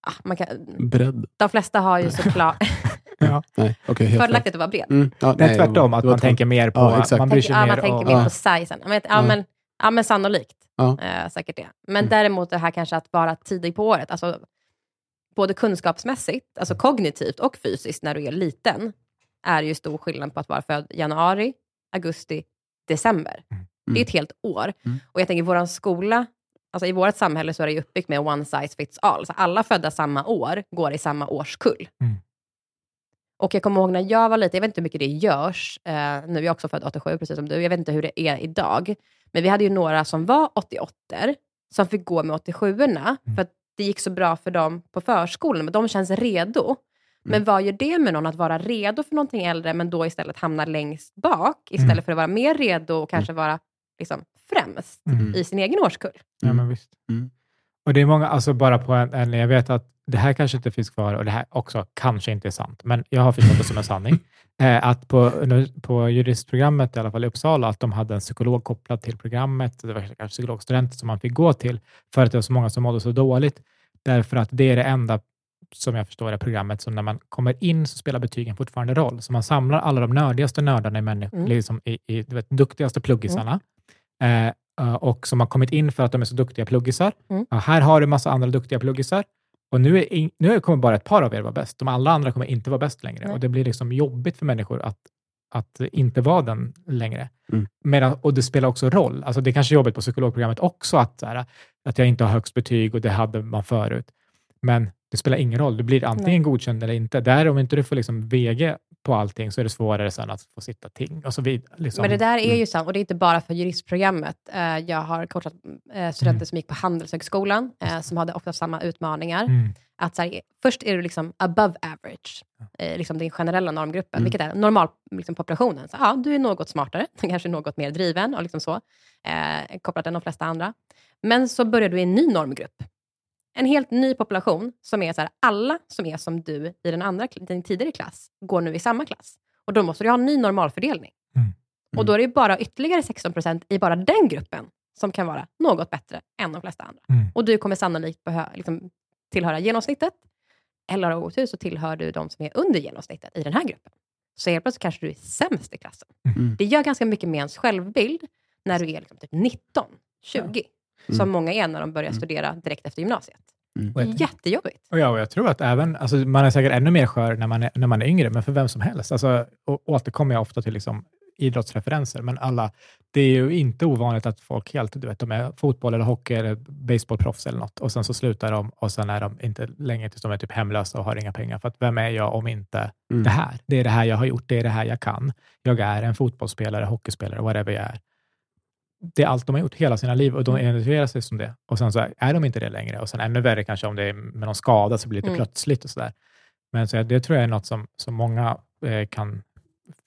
ah, man kan, Bredd? de flesta har ju såklart... Ja. Nej, rätt. fördelaktigt att vara bred. Mm, ja, Det är nej, tvärtom, det att man tvärtom. tänker mer på... Ja, exakt. man bryr sig ja, mer man tänker om... mer Ja. på sizen. Ja, men, ja, men, ja, men sannolikt. Ja. Eh, säkert det. Men Mm. däremot det här kanske att vara tidig på året, alltså både kunskapsmässigt, alltså kognitivt och fysiskt när du är liten, är ju stor skillnad på att vara född januari, augusti, december. Det är ett helt år. Mm. Och jag tänker, vår skola, alltså i vårt samhälle så är det ju uppbyggt med one size fits all. Så alla födda samma år går i samma årskull. Mm. Och jag kommer ihåg när jag var liten, jag vet inte hur mycket det görs, eh, nu är jag också född 87, precis som du, jag vet inte hur det är idag. Men vi hade ju några som var 88 som fick gå med 87orna, Mm. för att det gick så bra för dem på förskolan, men de känns redo. Men Mm. vad gör det med någon att vara redo för någonting äldre, men då istället hamna längst bak, istället Mm. för att vara mer redo och kanske vara liksom, främst Mm. i sin egen årskull? Ja, men visst. Mm. Och det är många, alltså bara på en, en, jag vet att det här kanske inte finns kvar och det här också kanske inte är sant, men jag har förstått det som en sanning. Eh, att på, på juristprogrammet, i alla fall i Uppsala, att de hade en psykolog kopplad till programmet. Det var kanske psykologstudenter som man fick gå till för att det var så många som mådde så dåligt. Därför att det är det enda, som jag förstår det, programmet som när man kommer in så spelar betygen fortfarande roll. Så man samlar alla de nördigaste nördarna i människor, Mm. liksom i, i du vet, duktigaste pluggisarna. Eh, eh, och som har kommit in för att de är så duktiga pluggisar. Mm. Ja, här har du massa andra duktiga pluggisar. Och nu, är in, nu kommer bara ett par av er vara bäst. De alla andra kommer inte vara bäst längre. Nej. Och det blir liksom jobbigt för människor att, att inte vara den längre. Mm. Medan, och det spelar också roll. Alltså det är kanske är jobbigt på psykologprogrammet också att, så här, att jag inte har högst betyg och det hade man förut. Men Det spelar ingen roll. Du blir antingen godkänd eller inte. Där om inte du får liksom VG på allting så är det svårare sen att få sitta ting och så vidare. Liksom. Men det där är Mm. ju sant, och det är inte bara för juristprogrammet. Eh, Jag har coachat eh, studenter Mm. som gick på Handelshögskolan, eh, som hade ofta samma utmaningar. Mm. Att så här, först är du liksom above average, liksom din generella normgruppen, Mm. vilket är normalpopulationen. Liksom ja, du är något smartare, kanske något mer driven och liksom så, eh, kopplat än de flesta andra. Men så börjar du i en ny normgrupp. En helt ny population som är så här, alla som är som du i den andra, din tidigare klass, går nu i samma klass. Och då måste du ha en ny normalfördelning. Mm. Och då är det bara ytterligare 16 procent i bara den gruppen som kan vara något bättre än de flesta andra. Mm. Och du kommer sannolikt behö- liksom, tillhöra genomsnittet. Eller har otur så tillhör du de som är under genomsnittet i den här gruppen. Så helt plötsligt kanske du är sämst i klassen. Mm. Det gör ganska mycket med ens självbild när du är liksom typ 19, 20. Som Mm. många är när de börjar studera direkt efter gymnasiet. Mm. Jättejobbigt. Och ja, och jag tror att även, alltså man är säkert ännu mer skör när man är, när man är yngre, men för vem som helst. Alltså, och återkommer jag ofta till liksom idrottsreferenser, men alla, det är ju inte ovanligt att folk helt, du vet, de är fotboll eller hockey eller baseballproffs eller något och sen så slutar de och sen är de inte länge tills de är typ hemlösa och har inga pengar. För att vem är jag om inte Mm. det här? Det är det här jag har gjort, det är det här jag kan. Jag är en fotbollsspelare, hockeyspelare, whatever jag är. Det är allt de har gjort hela sina liv och de identifierar sig som det. Och sen så är de inte det längre. Och sen ännu värre kanske om det är med någon skada så blir det lite Mm. plötsligt och sådär. Men så det tror jag är något som, som många eh, kan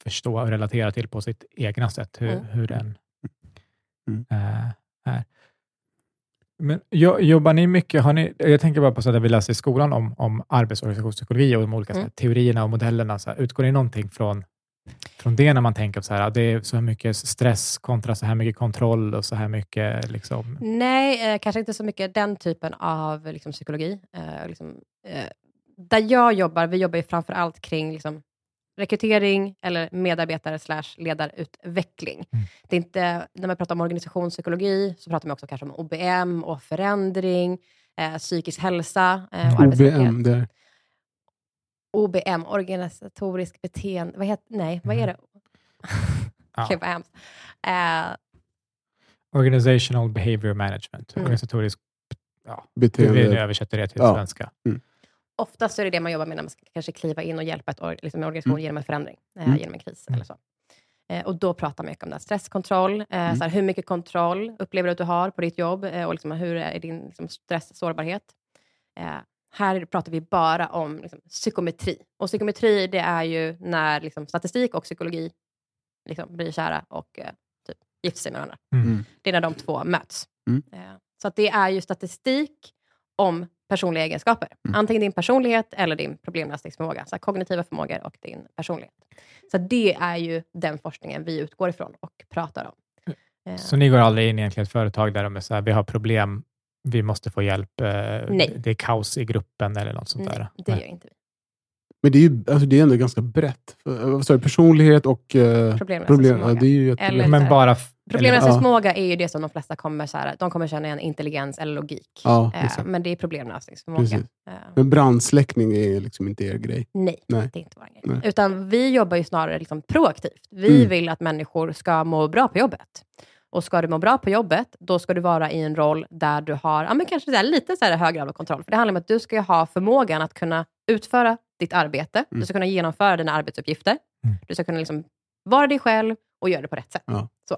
förstå och relatera till på sitt egna sätt, hur, Mm. hur den Mm. eh, är. Men jo- jobbar ni mycket, har ni, jag tänker bara på så att vi läser i skolan om, om arbetsorganisationspsykologi och de olika så här, Mm. teorierna och modellerna. Så här, utgår ni någonting från, från det när man tänker så här, det är så här mycket stress kontra så här mycket kontroll och så här mycket liksom, Nej, eh, kanske inte så mycket den typen av liksom, psykologi. Eh, liksom, eh, där jag jobbar, vi jobbar ju framför allt kring liksom, rekrytering eller medarbetare slash ledarutveckling. Mm. Det är inte, när man pratar om organisationspsykologi så pratar man också kanske om OBM och förändring, eh, psykisk hälsa eh, och. OBM, där. OBM, organisatorisk beteende, vad heter, nej, vad är det? Ja. Gud, vad hemskt. Eh, organizational behavior management, Mm. organisatorisk, ja, hur vi nu Beteende. översätter det till Ja. svenska. Oftast är det det man jobbar med när man ska kanske kliva in och hjälpa ett or- liksom en organisation Mm. genom en förändring, eh, Mm. genom en kris Mm. eller så. Eh, och då pratar man mycket om det här. stresskontroll, eh, Mm. så här, hur mycket kontroll upplever du att du har på ditt jobb eh, och liksom, hur är din liksom, stress sårbarhet. Här pratar vi bara om liksom, psykometri. Och psykometri det är ju när liksom, statistik och psykologi liksom, blir kära och eh, typ, gifter sig med varandra. Mm. Mm. Det är när de två möts. Mm. Eh, Så att det är ju statistik om personliga egenskaper. Mm. Antingen din personlighet eller din problemlösningsförmåga. Så kognitiva förmågor och din personlighet. Så det är ju den forskningen vi utgår ifrån och pratar om. Eh, Så ni går aldrig in i ett företag där de är så här, vi har problem, vi måste få hjälp, eh, Nej. det är kaos i gruppen eller något sånt där? nej, det gör inte vi. Men det är ju alltså, det är ändå ganska brett. Sa du? Personlighet och eh, problem. Ja, Problemlösningsförmåga. det är ju jättebra. Eller- Men bara... f- Problemlösningsförmåga är ju det som de flesta kommer, så här, de kommer känna igen intelligens eller logik. Ja, Eh, exakt. men det är problemlösningsförmåga. Eh, Men brandsläckning är liksom inte er grej. Nej, Nej. det är inte vår grej. Nej. Utan vi jobbar ju snarare liksom proaktivt. Vi Mm. vill att människor ska må bra på jobbet. Och ska du må bra på jobbet, då ska du vara i en roll där du har ja, men kanske så här, lite så här högre grad av kontroll. För det handlar om att du ska ha förmågan att kunna utföra ditt arbete. Mm. Du ska kunna genomföra dina arbetsuppgifter. Mm. Du ska kunna liksom vara dig själv och göra det på rätt sätt. Ja. Så.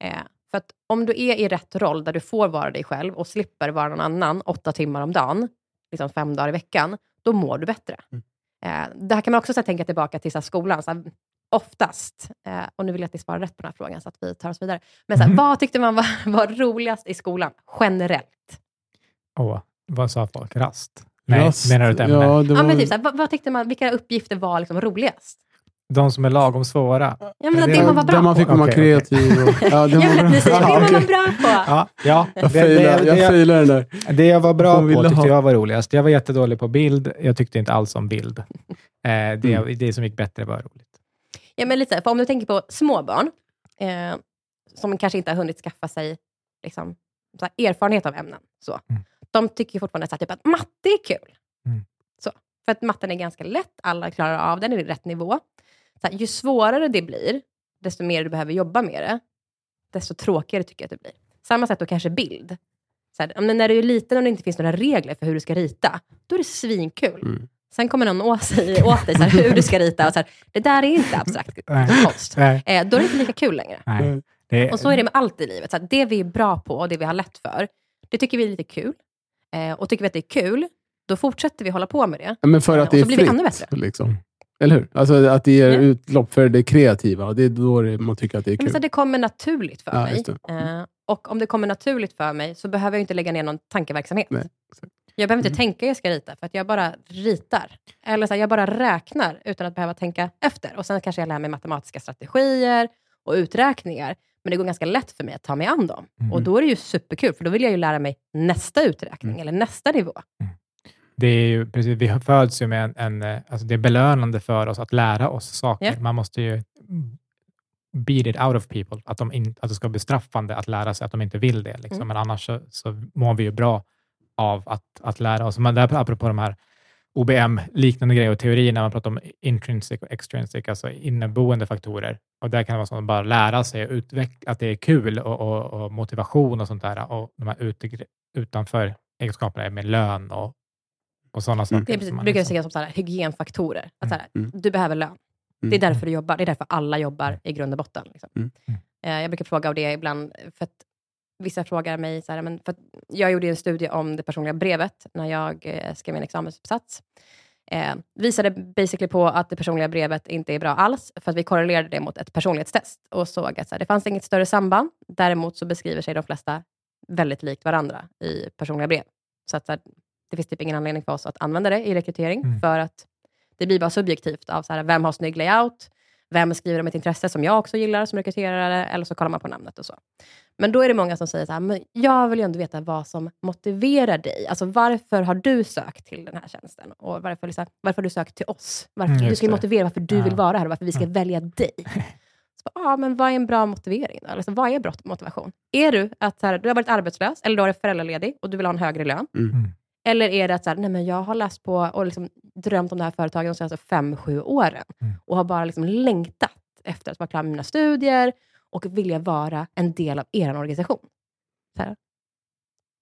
Eh, för att om du är i rätt roll, där du får vara dig själv och slipper vara någon annan åtta timmar om dagen, liksom fem dagar i veckan, då mår du bättre. Mm. Eh, det här kan man också så här, tänka tillbaka till så här, skolan. Så här, oftast, eh, och nu vill jag att ni svarar rätt på den här frågan, så att vi tar oss vidare. Men så här, Mhm. vad tyckte man var, var roligast i skolan, generellt? Åh, vad sa folk? Rast? Nej, Rast, menar du ett ämne? Ja, det Ja, var, men typ, så här, vad, vad tyckte man, vilka uppgifter var liksom, roligast? De som är lagom svåra? Ja, men det, det- man var bra där man fick vara kreativ. Och, ja, det Ja, var man var bra på. Ja, ja. Jag failar, failar den där. det jag var bra på tyckte ha- jag var roligast. Jag var jättedålig på bild. Jag tyckte inte alls om bild. Eh, det, Mm. det som gick bättre var roligt. Ja, men lite, för om du tänker på små barn, eh, som kanske inte har hunnit skaffa sig liksom, så här, erfarenhet av ämnen. Så. Mm. De tycker fortfarande så här, typ, att matte är kul. Mm. Så. För att matten är ganska lätt, alla klarar av den i rätt nivå. Så här, ju svårare det blir, desto mer du behöver jobba med det, desto tråkigare tycker jag att det blir. Samma sätt då kanske bild. Så här, när du är liten och det inte finns några regler för hur du ska rita, då är det svinkul. Mm. Sen kommer någon åt, sig, åt dig så här, hur du ska rita och så här, det där är inte abstrakt Nej. konst. Nej. Eh, då är det inte lika kul längre. Nej. Det, Och så är det med allt i livet. Så att det vi är bra på och det vi har lätt för, det tycker vi är lite kul. Eh, och tycker vi att det är kul, då fortsätter vi hålla på med det. Men för Ja, att och det är så blir vi ännu fritt. bättre. Liksom. Eller hur? Alltså att det ger Ja. utlopp för det kreativa. Det är då man tycker att det är Ja, men kul. så det kommer naturligt för Ja, mig. Eh, och om det kommer naturligt för mig så behöver jag inte lägga ner någon tankeverksamhet. Nej, exakt. Jag behöver inte Mm. tänka hur jag ska rita, för att jag bara ritar. Eller så här, jag bara räknar utan att behöva tänka efter. Och Sen kanske jag lär mig matematiska strategier och uträkningar. Men det går ganska lätt för mig att ta mig an dem. Mm. Och då är det ju superkul, för då vill jag ju lära mig nästa uträkning, Mm. eller nästa nivå. det är ju precis, vi föds ju med en, en, eh, alltså det är belönande för oss att lära oss saker. Ja. Man måste ju beat it out of people, att, de in, att det ska bli straffande att lära sig att de inte vill det. Liksom. Mm. Men annars så, så mår vi ju bra av att, att lära oss. Men där, apropå de här OBM-liknande grejer och teorier, när man pratar om intrinsic och extrinsic, alltså inneboende faktorer. Och där kan det vara så att bara lära sig och utveckla, att det är kul och, och, och motivation och sånt där. Och de här ut, utanför egenskaperna är med lön och, och sådana saker. Det är precis, man brukar jag liksom- se som så här, hygienfaktorer. Att så här, Mm. Du behöver lön. Mm. Det är därför du jobbar. Det är därför alla jobbar i grund och botten. Liksom. Mm. Mm. Eh, Jag brukar fråga om det ibland, för att vissa frågar mig, så här, men för att jag gjorde en studie om det personliga brevet när jag eh, skrev min examensuppsats. Eh, visade basically på att det personliga brevet inte är bra alls, för att vi korrelerade det mot ett personlighetstest och såg att så här, det fanns inget större samband. Däremot så beskriver sig de flesta väldigt likt varandra i personliga brev. Så att så här, det finns typ ingen anledning för oss att använda det i rekrytering, Mm. för att det blir bara subjektivt av så här, vem har snygg layout, vem skriver om ett intresse som jag också gillar som rekryterare, eller så kollar man på namnet och så. Men då är det många som säger så här, men jag vill ju ändå veta vad som motiverar dig. Alltså varför har du sökt till den här tjänsten? Och varför, liksom, varför har du sökt till oss? Varför, Mm, du ska ju motivera varför du Ja. vill vara här och varför vi ska Ja. välja dig. Så, ja, men vad är en bra motivering? Då? Alltså, vad är bra motivation? Är du att så här, du har varit arbetslös, eller du har varit föräldraledig och du vill ha en högre lön? Mm. Eller är det att så här, nej, men jag har läst på och liksom drömt om det här företaget de senaste fem, sju åren Mm. och har bara liksom längtat efter att vara klar med mina studier och vilja vara en del av er organisation. Så här.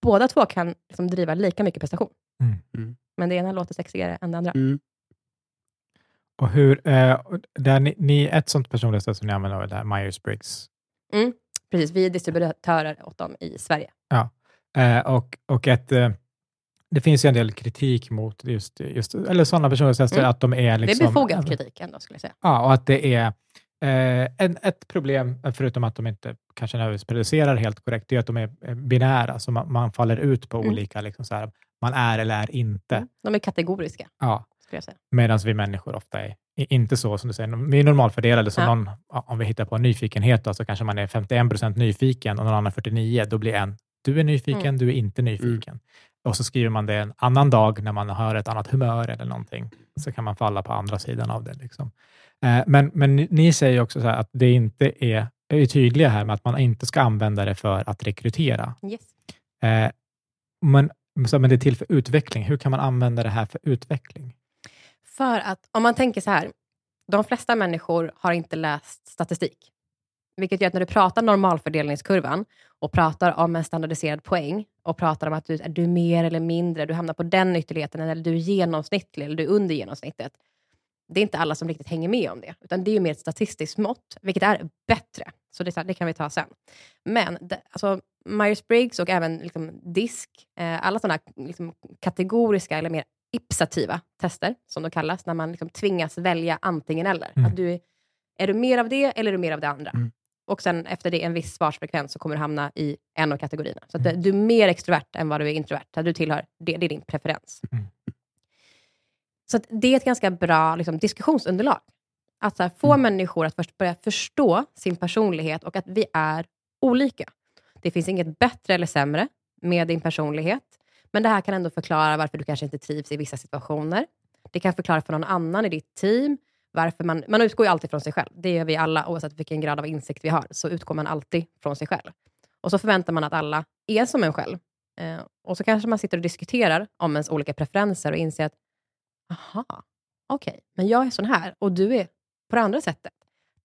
Båda två kan liksom driva lika mycket prestation. Mm. Mm. Men det ena låter sexigare än det andra. Mm. Och hur, eh, där ni, ni, ett sånt personlighetstest som ni använder är det här Myers-Briggs. Precis, vi är distributörer åt dem i Sverige. Eh, och, och ett, eh, det finns ju en del kritik mot just, just eller sådana personlighetstester, Mm. att de är liksom... det är befogad kritik ändå, skulle jag säga. Ja, och att det är eh, en, ett problem, förutom att de inte kanske nödvändigtvis producerar helt korrekt, det är att de är eh, binära, så man, man faller ut på Mm. olika, liksom så här, man är eller är inte. Mm. De är kategoriska, Ja, skulle jag säga. Medan vi människor ofta är i- inte så, som du säger. Vi är normalfördelade, så Ja. någon, om vi hittar på nyfikenhet, då, så kanske man är 51 procent nyfiken och någon annan 49, då blir en, du är nyfiken, Mm. du är inte nyfiken. Och så skriver man det en annan dag när man har ett annat humör eller någonting, så kan man falla på andra sidan av det. Liksom. Eh, men, men ni, säger också att det inte är, är tydliga här med att man inte ska använda det för att rekrytera. Yes. Eh, men, men det är till för utveckling. Hur kan man använda det här för utveckling? För att om man tänker så här, de flesta människor har inte läst statistik. Vilket gör att när du pratar normalfördelningskurvan och pratar om en standardiserad poäng och pratar om att du, är du mer eller mindre, du hamnar på den ytterligheten eller du är genomsnittlig eller du är under genomsnittet. Det är inte alla som riktigt hänger med om det, utan det är ju mer ett statistiskt mått, vilket är bättre. Så det, det kan vi ta sen. Men det, alltså, Myers-Briggs och även liksom DISC, eh, alla sådana liksom, kategoriska eller mer ipsativa tester, som de kallas, när man liksom tvingas välja antingen eller. Mm. Att du, är- du mer av det eller är du mer av det andra? Mm. Och sen efter det en viss svarsfrekvens så kommer du hamna i en av kategorierna. Så att Mm. du är mer extrovert än vad du är introvert. Att du tillhör, det, det är din preferens. Så det är ett ganska bra liksom, diskussionsunderlag. Att här, få Mm. människor att först börja förstå sin personlighet och att vi är olika. Det finns inget bättre eller sämre med din personlighet. Men det här kan ändå förklara varför du kanske inte trivs i vissa situationer. Det kan förklara för någon annan i ditt team varför man... Man utgår ju alltid från sig själv. Det gör vi alla, oavsett vilken grad av insikt vi har. Så utgår man alltid från sig själv. Och så förväntar man att alla är som en själv. Eh, och så kanske man sitter och diskuterar om ens olika preferenser och inser att, aha, okej, men jag är sån här och du är på det andra sättet.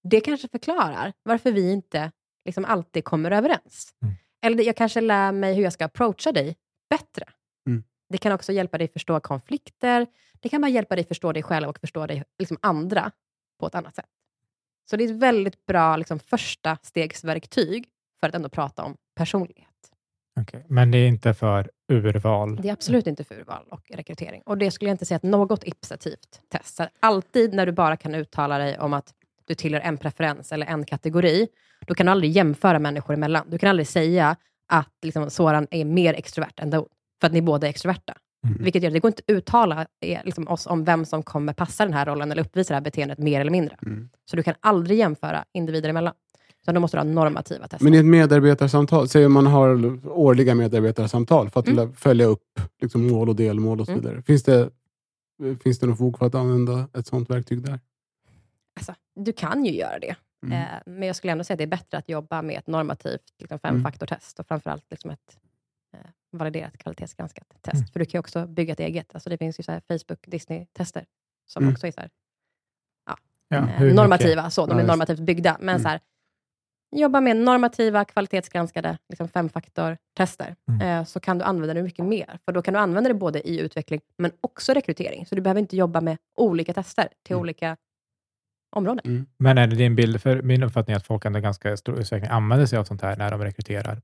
Det kanske förklarar varför vi inte liksom alltid kommer överens. Mm. Eller jag kanske lär mig hur jag ska approacha dig bättre. Mm. Det kan också hjälpa dig förstå konflikter. Det kan bara hjälpa dig förstå dig själv och förstå dig, liksom andra på ett annat sätt. Så det är ett väldigt bra liksom, första stegsverktyg för att ändå prata om personlighet. Okej, Men det är inte för urval? Det är absolut inte för urval och rekrytering. Och det skulle jag inte säga att något ipsativt test. Så alltid när du bara kan uttala dig om att du tillhör en preferens eller en kategori, då kan du aldrig jämföra människor emellan. Du kan aldrig säga att liksom, Soran är mer extrovert än Daoud, för att ni båda är extroverta. Mm. Vilket gör att det går inte att uttala eh, liksom, oss om vem som kommer passa den här rollen eller uppvisa det här beteendet mer eller mindre. Mm. Så du kan aldrig jämföra individer emellan. Så då måste du ha normativa tester. Men i ett medarbetarsamtal, säg om man har årliga medarbetarsamtal för att Mm. följa upp liksom, mål och delmål och så Mm. vidare. Finns det, finns det något fog för att använda ett sånt verktyg där? Alltså, du kan ju göra det. Mm. Eh, men jag skulle ändå säga att det är bättre att jobba med ett normativt liksom, femfaktortest och framförallt liksom ett eh, validerat kvalitetsgranskat test. Mm. För du kan ju också bygga ett eget. Alltså, det finns ju så här Facebook, Disney-tester som Mm. också är så här, Ja, eh, normativa. Så, de är normativt byggda. Men Mm. så här, jobba med normativa, kvalitetsgranskade liksom femfaktor-tester. Mm. Eh, så kan du använda det mycket mer. För då kan du använda det både i utveckling, men också rekrytering. Så du behöver inte jobba med olika tester till Mm. olika områden. Mm. Men är det din bild, för min uppfattning är att folk ändå ganska stor utsträckning använder sig av sånt här när de rekryterar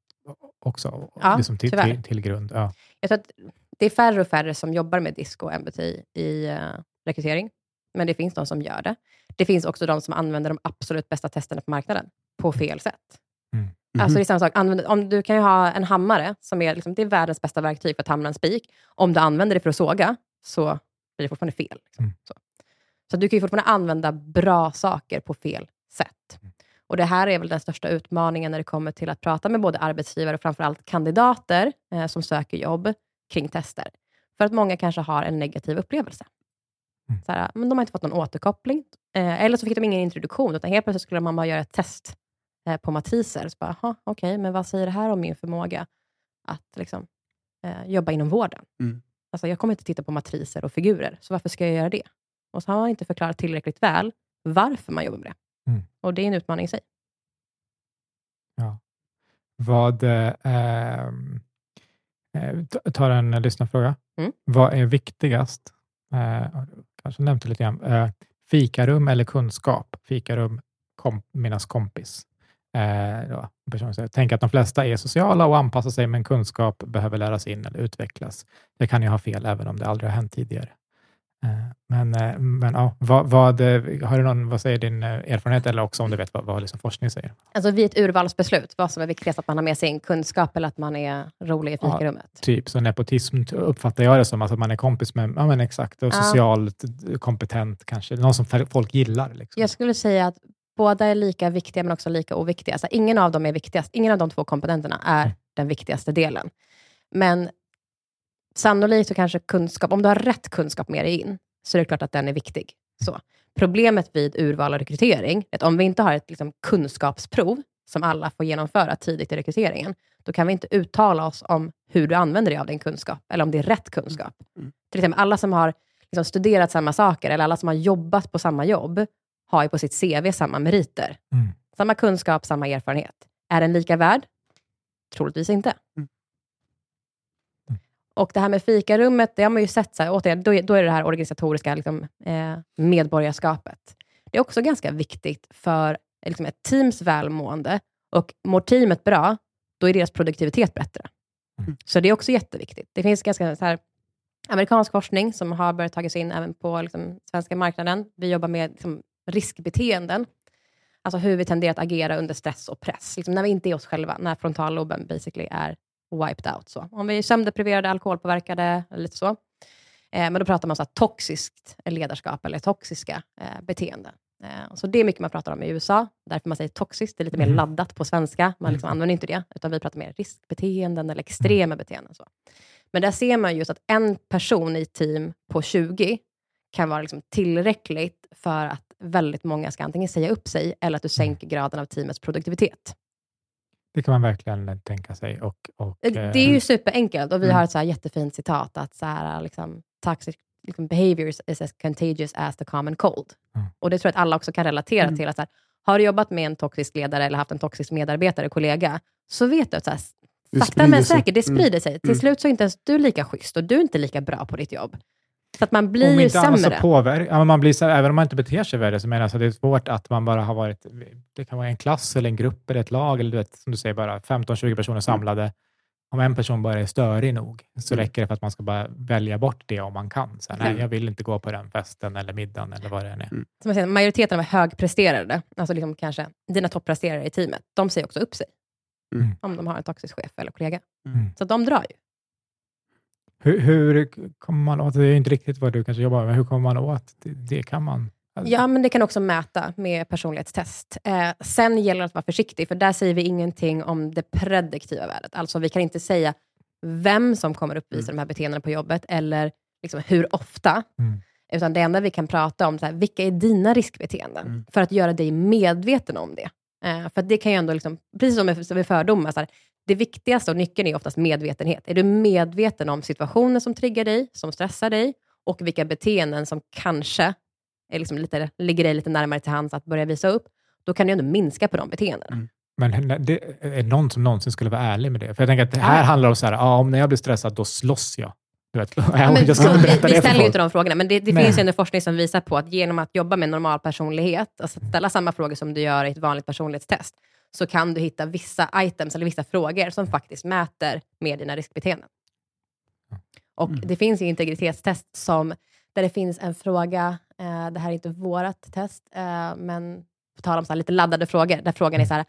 också, Ja, liksom till, tyvärr. till, till grund. Ja. Jag tror att det är färre och färre som jobbar med DISC och MBTI i uh, rekrytering, men det finns de som gör det. Det finns också de som använder de absolut bästa testerna på marknaden på fel sätt. Mhm. Alltså det är samma sak, använd, om du kan ju ha en hammare, som är, liksom, det är världens bästa verktyg för att hamra en spik. Om du använder det för att såga, så blir det fortfarande fel. Liksom. Mm. Så. så du kan ju fortfarande använda bra saker på fel sätt. Mm. Och Det här är väl den största utmaningen när det kommer till att prata med både arbetsgivare och framförallt kandidater eh, som söker jobb kring tester. För att många kanske har en negativ upplevelse. Mm. Så här, men de har inte fått någon återkoppling. Eh, eller så fick de ingen introduktion, utan helt plötsligt skulle man bara göra ett test eh, på matriser. Så bara, "Jaha, okej, men vad säger det här om min förmåga att liksom, eh, jobba inom vården? Mm. Alltså, jag kommer inte titta på matriser och figurer, så varför ska jag göra det? Och så har man inte förklarat tillräckligt väl varför man jobbar med det. Mm. Och det är en utmaning i sig. Vad, eh, ehm, eh, ta- tar en lyssnarfråga. Mm. Vad är viktigast? Eh, kanske nämnt det lite grann. Eh, fikarum eller kunskap? Fikarum, kom, minnas kompis. Eh, då, Tänk att de flesta är sociala och anpassar sig, men kunskap behöver läras in eller utvecklas. Det kan ju ha fel, även om det aldrig har hänt tidigare. Eh, Men, eh, men ja, vad, vad, eh, har du någon, vad säger din erfarenhet, eller också om du vet vad, vad liksom forskning säger? Alltså vid ett urvalsbeslut, vad som är viktigast, att man har med sig en kunskap eller att man är rolig i Ja, fikarummet? Typ, så nepotism uppfattar jag det som, alltså att man är kompis med, ja men exakt, och Ja. socialt kompetent kanske, någon som folk gillar. Liksom. Jag skulle säga att båda är lika viktiga, men också lika oviktiga. Alltså, ingen av dem är viktigast. Ingen av de två komponenterna är Mm. den viktigaste delen. Men sannolikt så kanske kunskap, om du har rätt kunskap med dig in, så är det klart att den är viktig. Så. Problemet vid urval och rekrytering, är att om vi inte har ett liksom, kunskapsprov, som alla får genomföra tidigt i rekryteringen, då kan vi inte uttala oss om hur du använder dig av din kunskap, eller om det är rätt kunskap. Mm. Till exempel alla som har liksom, studerat samma saker, eller alla som har jobbat på samma jobb, har ju på sitt CV samma meriter. Mm. Samma kunskap, samma erfarenhet. Är den lika värd? Troligtvis inte. Mm. Mm. Och det här med fikarummet, det har man ju sett, så här, återigen, då, är, då är det det här organisatoriska liksom, eh, medborgarskapet. Det är också ganska viktigt för liksom, ett teams välmående. Och mår teamet bra, då är deras produktivitet bättre. Mm. Så det är också jätteviktigt. Det finns ganska så här, amerikansk forskning som har börjat tagas in även på liksom, svenska marknaden. Vi jobbar med liksom, riskbeteenden. Alltså hur vi tenderar att agera under stress och press. Liksom när vi inte är oss själva, när frontalloben basically är wiped out. Så. Om vi är sömndepriverade, alkoholpåverkade, eller lite så. Eh, men då pratar man om toxiskt ledarskap eller toxiska eh, beteenden. Eh, så det är mycket man pratar om i USA, därför man säger toxiskt. Det är lite mer Mhm. laddat på svenska. Man liksom Mhm. använder inte det, utan vi pratar mer riskbeteenden eller extrema beteenden. Så. Men där ser man just att en person i team på 20 kan vara liksom tillräckligt för att väldigt många ska antingen säga upp sig, eller att du sänker graden av teamets produktivitet. Det kan man verkligen tänka sig. Och, och, Det eh, det är ju superenkelt och vi Mm. har ett så här jättefint citat att så här, liksom, toxic liksom, behaviors is as contagious as the common cold. Mm. Och det tror jag att alla också kan relatera Mm. till. Att så här, har du jobbat med en toxisk ledare eller haft en toxisk medarbetare, kollega, så vet du att så här, Det sakta men säkert, det Mm. sprider sig. Till Mm. slut så är inte ens du lika schysst och du är inte lika bra på ditt jobb. Så att man Om blir ju inte annat så sämre. påverkar, ja, man blir, så- även om man inte beter sig värre, så menar jag så att det är svårt att man bara har varit, det kan vara en klass eller en grupp eller ett lag, eller du vet, som du säger, bara 15-20 personer samlade. Om en person bara är störig nog, så Mm. räcker det för att man ska bara välja bort det om man kan. Så, här, nej, Mm. jag vill inte gå på den festen eller middagen eller vad det än är. Som jag säger, majoriteten av högpresterare, alltså liksom kanske dina toppresterare i teamet, de säger också upp sig. Mm. Om de har en toxisk chef eller kollega. Mm. Så de drar ju. Hur, hur kommer man åt, det är inte riktigt vad du kanske jobbar med, men hur kommer man åt det? Det kan man... Ja, men det kan också mäta med personlighetstest. Eh, sen gäller det att vara försiktig, för där säger vi ingenting om det prediktiva värdet. Alltså vi kan inte säga vem som kommer uppvisa de här beteendena på jobbet, eller liksom hur ofta. Mm. Utan det enda vi kan prata om, här, vilka är dina riskbeteenden? Mm. För att göra dig medveten om det. Eh, för det kan ju ändå, liksom, precis som med fördomar, så här, det viktigaste och nyckeln är oftast medvetenhet. Är du medveten om situationer som triggar dig, som stressar dig, och vilka beteenden som kanske är liksom lite, ligger dig lite närmare till hands att börja visa upp, då kan du ändå minska på de beteendena. Mm. Men det är någon som någonsin skulle vara ärlig med det? För jag tänker att det här Ja. handlar om så här, ja, om när jag blir stressad, då slåss jag. Du vet, Ja, men, jag ska vi, vi ställer ju inte de frågorna, men det, det finns ju en forskning som visar på att genom att jobba med normal personlighet, alltså ställa samma frågor som du gör i ett vanligt personlighetstest, så kan du hitta vissa items eller vissa frågor som faktiskt mäter med dina riskbeteenden. Och Mm. det finns ju integritetstest som, där det finns en fråga, eh, det här är inte vårt test, eh, men på tal om så lite laddade frågor, där frågan är så här,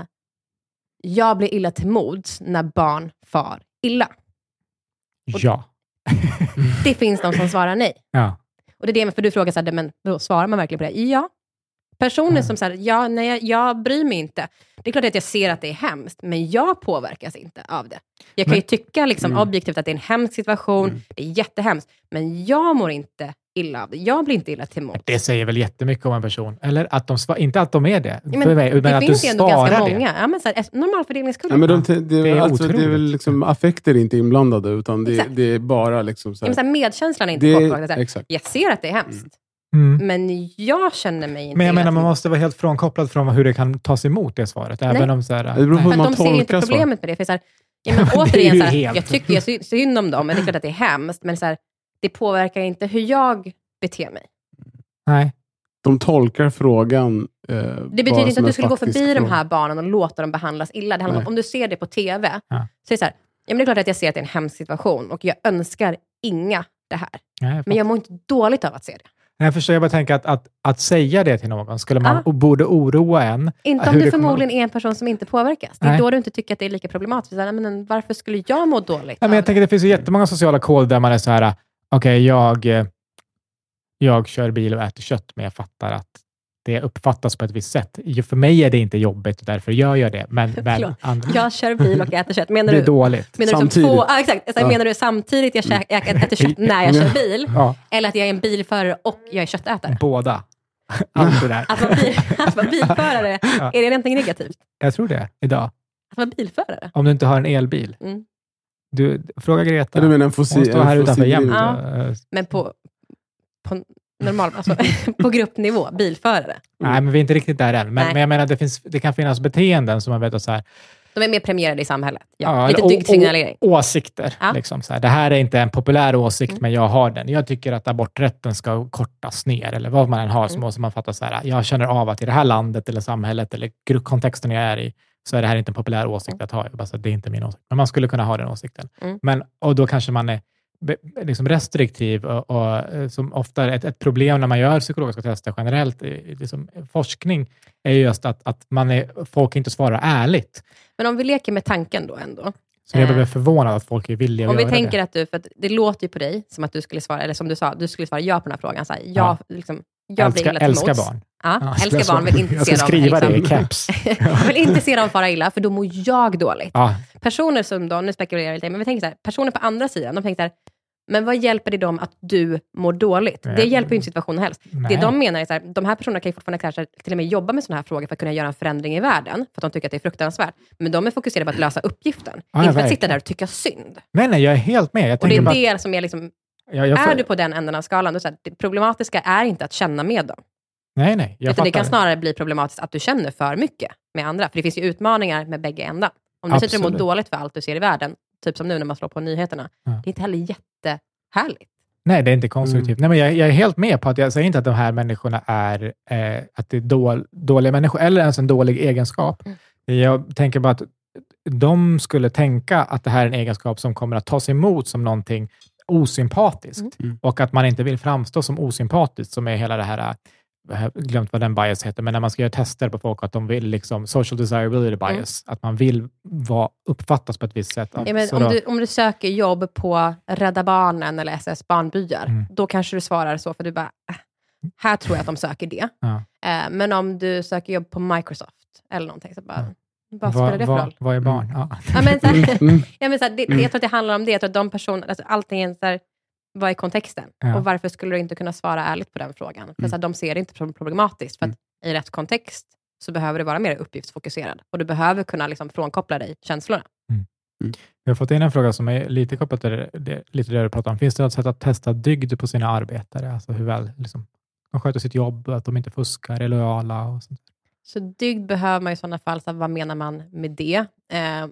eh, jag blir illa till mods när barn far illa. Ja. Det finns de som svarar nej. ja. Och det är det, för du frågar så här, men då svarar man verkligen på det? Ja. Personer Mm. som säger, ja, nej, jag, bryr mig inte. Det är klart att jag ser att det är hemskt, men jag påverkas inte av det. Jag kan Men- ju tycka liksom Mm. objektivt att det är en hemsk situation, Mm. det är jättehemskt, men jag mår inte illa av det. Jag blir inte illa till mods. Det säger väl jättemycket om en person. Eller att de svar, inte att de är det, Ja, men för mig, men det att finns du ju ändå ganska svarar det. många. Ja, men så här, normalfördelningskurva. Ja, men de, det, Det är är alltså, det är väl otroligt. liksom, affekter är inte inblandade, utan det, det är bara liksom så ja, men så här, här, medkänslan är inte det, påverkad. Här. Jag ser att det är hemskt, Mm. men jag känner mig inte Men jag menar, man måste vara helt frånkopplad från hur det kan tas emot, det svaret. Även Nej. om så här, Det beror på nej. hur man att de ser inte tolkar problemet med det. För så här, ja, men Det är återigen, så här, helt- jag tycker jag sy- synd om dem, men det är klart att det är hemskt. Men så här, det påverkar inte hur jag beter mig. nej. De tolkar frågan. Eh, Det betyder inte att du skulle gå förbi de här Fråga. barnen och låta dem behandlas illa. Det handlar om, om du ser det på TV, Ja. så är det så här, ja, men det är klart att jag ser att det är en hemsk situation och jag önskar inga det här. nej Men jag mår inte dåligt av att se det. Jag förstår, jag bara tänker att, att, att säga det till någon skulle man, och borde oroa en. Inte om du det kommer- förmodligen är en person som inte påverkas. Det är Nej. då du inte tycker att det är lika problematiskt. Men varför skulle jag må dåligt? Ja, men jag tänker, det finns ju jättemånga sociala kod där man är så här, okej, jag, eh, jag kör bil och äter kött, men jag fattar att det uppfattas på ett visst sätt. För mig är det inte jobbigt och därför gör jag det. Men, Förlåt. andra, Jag kör bil och äter kött. Menar det är du, dåligt. menar du som Samtidigt. två... Ah, exakt. Alltså, Ja. Menar du samtidigt jag, kä- jag äter kött när jag kör bil? Ja, Eller att jag är en bilförare och jag är köttätare? båda. Allt det där. Att vara, bil, att vara bilförare, Ja. är det någonting negativt? Jag tror det, idag. Att vara bilförare? Om du inte har en elbil. Mm. Du, fråga Greta. Du menar en Hon fossil, står här en utanför jämt. Eh, Men på, på normal, alltså, på gruppnivå, bilförare. Nej, men vi är inte riktigt där än. Men, men jag menar, det, finns, det kan finnas beteenden som man vet att så här, De är mer premierade i samhället. Ja. Ja, Lite dygdsignalering. åsikter. Ja. Liksom så här. Det här är inte en populär åsikt, Mm. men jag har den. Jag tycker att aborträtten ska kortas ner, eller vad man än har, så Mm. måste man fatta så här. Jag känner av att i det här landet, eller samhället, eller kontexten jag är i, så är det här inte en populär åsikt att ha. Jag bara, så det är inte min åsikt. Men man skulle kunna ha den åsikten. Mm. Men, och då kanske man är liksom restriktiv och, och eh, som ofta är ett, ett problem när man gör psykologiska tester generellt, i, liksom, forskning, är ju just att, att man är, folk inte svarar ärligt. Men om vi leker med tanken då ändå. Så jag Eh. blev förvånad att folk är villiga att Om vi göra tänker det. att du, för att det låter ju på dig som att du skulle svara, eller som du sa, du skulle svara ja på den här frågan. Så här, jag, liksom, jag älska, blir älska barn. Ja, Ja, älskar barn, vill inte se dem skriva det i liksom, caps. vill inte se dem fara illa, för då mår jag dåligt. Ja, Personer som då, nu spekulerar jag lite, men vi tänker så här, personer på andra sidan, de tänker så här, men vad hjälper det dem att du mår dåligt? Det hjälper ju inte situationen helst. nej. Det de menar är så här, de här personerna kan ju fortfarande kanske till och med jobba med sådana här frågor för att kunna göra en förändring i världen, för att de tycker att det är fruktansvärt. Men de är fokuserade på att lösa uppgiften, Ja, inte för att sitta där och tycka synd. nej, nej, jag är helt med. Jag Och det är bara, det som är liksom, jag, jag, är du på den änden av skalan, då så här, det problematiska är inte att känna med dem. Nej, nej. Jag utan det kan fattar. snarare bli problematiskt att du känner för mycket med andra. För det finns ju utmaningar med bägge ändar. Om du sitter och mår Absolut. dåligt för allt du ser i världen, typ som nu när man slår på nyheterna, Ja. det är inte heller jättehärligt. Nej, det är inte konstruktivt. Mm. Nej, men jag, jag är helt med på att jag säger inte att de här människorna är, eh, att det är dål, dåliga människor, eller ens en dålig egenskap. Mm. Jag tänker bara att de skulle tänka att det här är en egenskap som kommer att tas emot som någonting osympatiskt Mm. och att man inte vill framstå som osympatisk, som är hela det här, glömt vad den bias heter, men när man ska göra tester på folk, att de vill liksom, social desirability bias, att man vill vara, uppfattas på ett visst sätt. Mm. Ja, om, då- du, om du söker jobb på Rädda Barnen eller SS barnbyar, Mm. då kanske du svarar så, för du bara, äh, här tror jag att de söker det. Ja. Eh, men om du söker jobb på Microsoft eller någonting, så bara, Ja. vad spelar det för roll? vad är barn? Ja. Ja, men, så här, Mm. ja, men, så här, det, Mm. Jag tror att det handlar om det, jag tror att de personerna, alltså, allting så här, vad är kontexten? Ja. Och varför skulle du inte kunna svara ärligt på den frågan? För Mm. så här, de ser det inte som problematiskt, för att i rätt kontext så behöver du vara mer uppgiftsfokuserad och du behöver kunna liksom, frånkoppla dig känslorna. Vi har fått in en fråga som är lite kopplad till det, det, lite det du pratar om. Finns det något sätt att testa dygd på sina arbetare? Alltså hur väl liksom, de sköter sitt jobb, att de inte fuskar, är lojala och sånt. Så dygd behöver man i sådana fall, så vad menar man med det? Eh,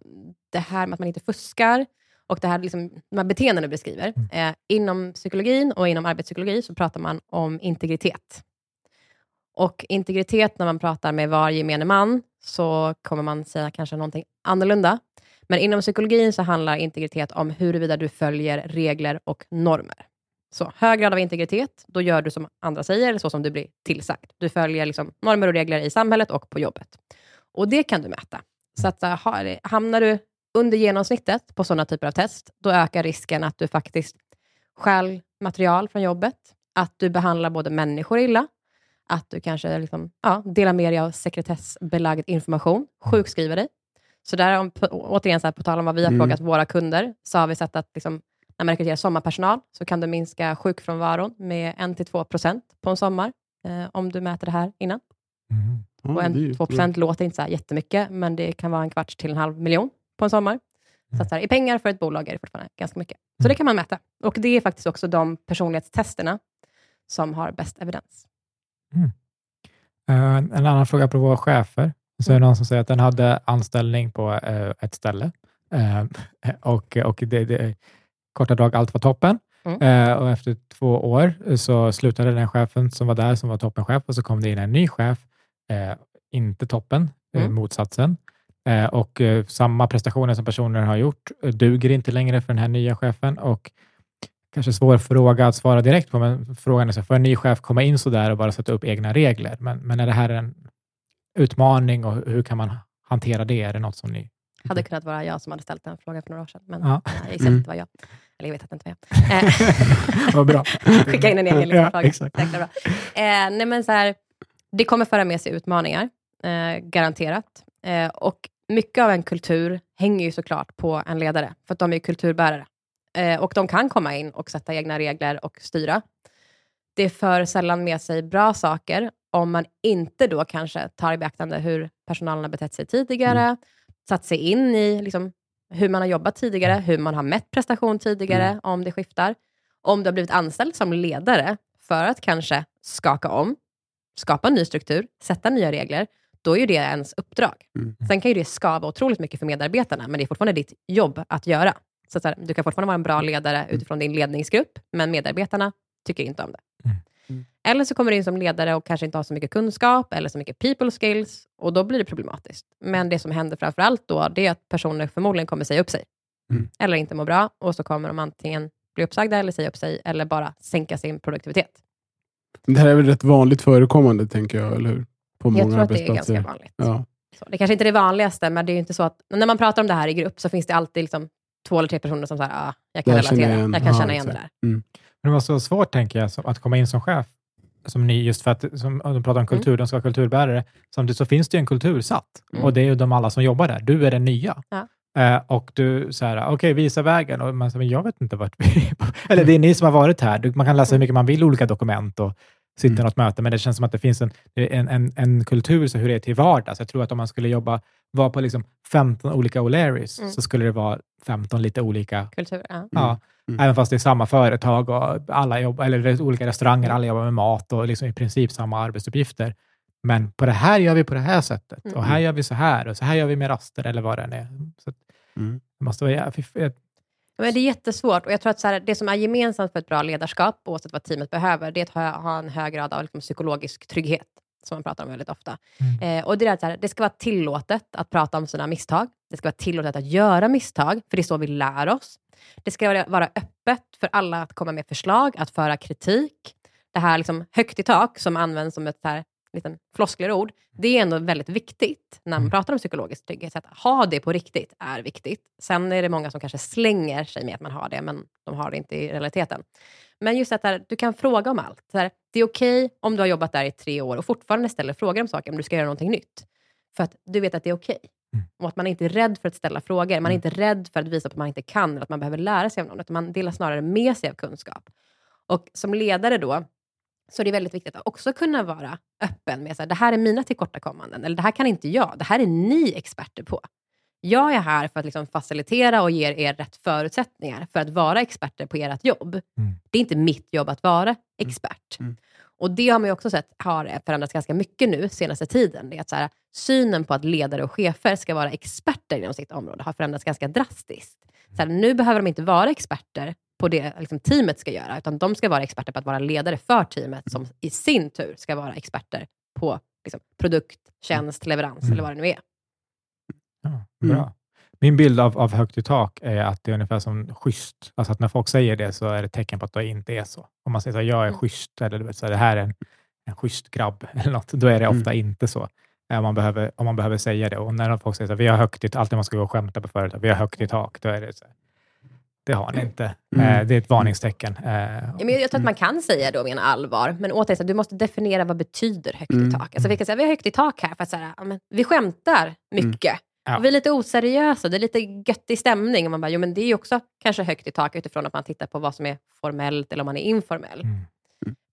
det här med att man inte fuskar och det här, liksom, de här beteenden du beskriver. Eh, inom psykologin och inom arbetspsykologi så pratar man om integritet. Och integritet, när man pratar med var gemene man, så kommer man säga kanske någonting annorlunda. Men inom psykologin så handlar integritet om huruvida du följer regler och normer. Så hög grad av integritet, då gör du som andra säger, så som du blir tillsagd. Du följer liksom normer och regler i samhället och på jobbet. Och det kan du mäta. Så att, hamnar du under genomsnittet på sådana typer av test, då ökar risken att du faktiskt stjäl material från jobbet, att du behandlar både människor illa, att du kanske liksom, ja, delar med dig av sekretessbelagd information, sjukskriver dig. Så där, om, återigen, så här, på tal om vad vi har Mm. frågat våra kunder, så har vi sett att liksom, när man rekryterar sommarpersonal, så kan du minska sjukfrånvaron med 1-2 procent på en sommar, eh, om du mäter det här innan. Mm. Ja, och det är ju 1-2 procent låter inte så här jättemycket, men det kan vara en kvarts till en halv miljon på en sommar. Så så här, i pengar för ett bolag är det fortfarande ganska mycket. Så det kan man mäta. Och det är faktiskt också de personlighetstesterna som har bäst evidens. Eh, en annan fråga på våra chefer. Så är det någon som säger att den hade anställning på eh, ett ställe Eh, och, och det, det, korta drag, allt var toppen. Mm. Och efter två år så slutade den chefen som var där, som var toppenchef, och så kom det in en ny chef, inte toppen, Mm. motsatsen. Eh, och eh, samma prestationer som personen har gjort eh, duger inte längre för den här nya chefen. Och kanske svår fråga att svara direkt på, men frågan är så, får en ny chef komma in så där och bara sätta upp egna regler? Men, men är det här en utmaning och hur kan man hantera det? Är det något som ni... hade kunnat vara jag som hade ställt den frågan för några år sedan, men Ja. jag gissar Mm. att det var jag. Eller jag vet att det inte var jag. Vad bra. Skicka in en egen ja, fråga. exakt. Jäkla bra. Eh, nej men så här, det kommer föra med sig utmaningar, eh, garanterat. Eh, och mycket av en kultur hänger ju såklart på en ledare, för att de är kulturbärare. Eh, och de kan komma in och sätta egna regler och styra. Det för sällan med sig bra saker om man inte då kanske tar i beaktande hur personalen har betett sig tidigare, satt sig in i liksom, hur man har jobbat tidigare, hur man har mätt prestation tidigare, om det skiftar. Om du har blivit anställd som ledare för att kanske skaka om, skapa en ny struktur, sätta nya regler, då är ju det ens uppdrag. Mm. Sen kan ju det skava otroligt mycket för medarbetarna, men det är fortfarande ditt jobb att göra. Så, att så här, du kan fortfarande vara en bra ledare utifrån din ledningsgrupp, men medarbetarna tycker inte om det. Mm. Mm. Eller så kommer du in som ledare och kanske inte har så mycket kunskap eller så mycket people skills och då blir det problematiskt. Men det som händer framför allt då, det är att personer förmodligen kommer säga upp sig. Mm. Eller inte må bra och så kommer de antingen bli uppsagda eller säga upp sig eller bara sänka sin produktivitet. Det här är väl rätt vanligt förekommande, tänker jag, eller hur? På många Jag tror att det är ganska vanligt. Ja. Så, det kanske inte är det vanligaste, men det är ju inte så att när man pratar om det här i grupp så finns det alltid liksom två eller tre personer som säger ah, jag kan känner relatera, jag jag, kan Ja, känna igen det exakt. där. Men det måste vara svårt, tänker jag, att komma in som chef, som ny, just för att som, om de pratar om kultur, de ska vara kulturbärare. Samtidigt så finns det ju en kultur satt Mm. och det är ju de alla som jobbar där. Du är den nya. Ja. Eh, och du säger, okej, visa vägen. Och man säger, men jag vet inte vart vi är på." Eller det är ni som har varit här. Du, man kan läsa hur mycket man vill, olika dokument och sitta i Mm. något möte, men det känns som att det finns en, en, en, en kultur, så hur det är till vardags. Jag tror att om man skulle jobba, vara på liksom 15 olika O'Learys, Mm. så skulle det vara 15 lite olika Kultur, ja. Ja, Mm. även fast det är samma företag och alla jobbar, eller det är olika restauranger, alla jobbar med mat och liksom i princip samma arbetsuppgifter. Men på det här gör vi på det här sättet Mm. och här gör vi så här och så här gör vi med raster eller vad det än är. Så att Mm. det måste vara, Men det är jättesvårt och jag tror att så här, det som är gemensamt för ett bra ledarskap, oavsett vad teamet behöver, det är att ha, en hög grad av liksom, psykologisk trygghet, som man pratar om väldigt ofta. Mm. Eh, och det, är att så här, det ska vara tillåtet att prata om sina misstag. Det ska vara tillåtet att göra misstag, för det är så vi lär oss. Det ska vara, vara öppet för alla att komma med förslag, att föra kritik. Det här liksom, högt i tak, som används som ett så här, liten flosklerord, det är ändå väldigt viktigt när man Mm. pratar om psykologisk trygghet. Så att ha det på riktigt är viktigt. Sen är det många som kanske slänger sig med att man har det, men de har det inte i realiteten. Men just att här, du kan fråga om allt. Här, det är okej om du har jobbat där i tre år och fortfarande ställer frågor om saker, om du ska göra någonting nytt. För att du vet att det är okej. Mm. Och att man inte är rädd för att ställa frågor. Man är Mm. inte rädd för att visa att man inte kan, eller att man behöver lära sig av någon, utan man delar snarare med sig av kunskap. Och som ledare då, så är det väldigt viktigt att också kunna vara öppen med att det här är mina tillkortakommanden, eller det här kan inte jag, det här är ni experter på. Jag är här för att liksom facilitera och ge er rätt förutsättningar för att vara experter på ert jobb. Mm. Det är inte mitt jobb att vara expert. Mm. Och det har man också sett har förändrats ganska mycket nu senaste tiden. Det är att så här, synen på att ledare och chefer ska vara experter inom sitt område har förändrats ganska drastiskt. Så här, nu behöver de inte vara experter på det liksom, teamet ska göra, utan de ska vara experter på att vara ledare för teamet, som i sin tur ska vara experter på liksom, produkt, tjänst, leverans Mm. eller vad det nu är. Ja, Mm. bra. Min bild av, av högt i tak är att det är ungefär som schysst. Alltså att när folk säger det så är det tecken på att det inte är så. Om man säger här, jag är Mm. schysst, eller du vet, så här, det här är en, en schysst grabb, eller något, då är det ofta inte så. Om man, behöver, om man behöver säga det. Och när folk säger så här, vi har högt i tak, alltid man ska gå och skämta på företag, vi har högt i tak, då är det så här, det har ni inte. Mm. Eh, det är ett varningstecken. Eh, Ja, men jag tror att man kan säga det och mena allvar, men återigen, du måste definiera vad betyder högt Mm. i tak. Alltså, vi kan säga vi har högt i tak här, för att så här, ja, vi skämtar mycket. Ja. Och vi är lite oseriösa, det är lite göttig stämning. Och man bara, jo, men det är ju också kanske högt i tak utifrån att man tittar på vad som är formellt eller om man är informell. Mm.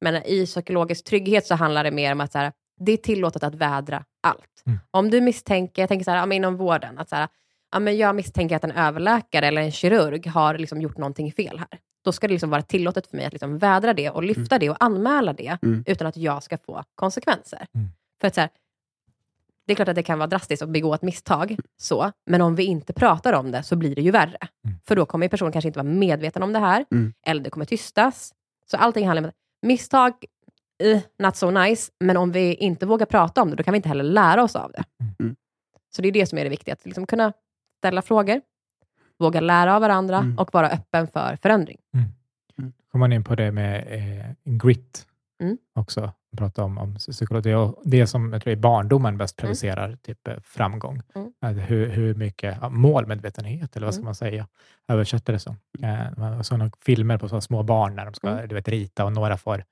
Men i psykologisk trygghet så handlar det mer om att så här, det är tillåtet att vädra allt. Mm. Om du misstänker, jag tänker så här, inom vården, att så här, ja, men jag misstänker att en överläkare eller en kirurg har liksom gjort någonting fel här. Då ska det liksom vara tillåtet för mig att liksom vädra det och lyfta det och anmäla det Mm. utan att jag ska få konsekvenser. Mm. För att så här, det är klart att det kan vara drastiskt att begå ett misstag, så, men om vi inte pratar om det så blir det ju värre. Mm. För då kommer personen kanske inte vara medveten om det här, Mm. eller det kommer tystas. Så allting handlar om misstag, eh, not so nice, men om vi inte vågar prata om det, då kan vi inte heller lära oss av det. Mm. Så det är det som är det viktiga, att liksom kunna ställa frågor, våga lära av varandra Mm. och vara öppen för förändring. kommer man in på det med eh, grit Mm. också. Prata om, om psykologi. Och det som jag tror i barndomen bäst Mm. producerar typ, eh, framgång. Mm. Hur, hur mycket ja, målmedvetenhet, eller vad ska Mm. man säga, översätta det som. Eh, några filmer på så små barn när de ska Mm. du vet, rita och några får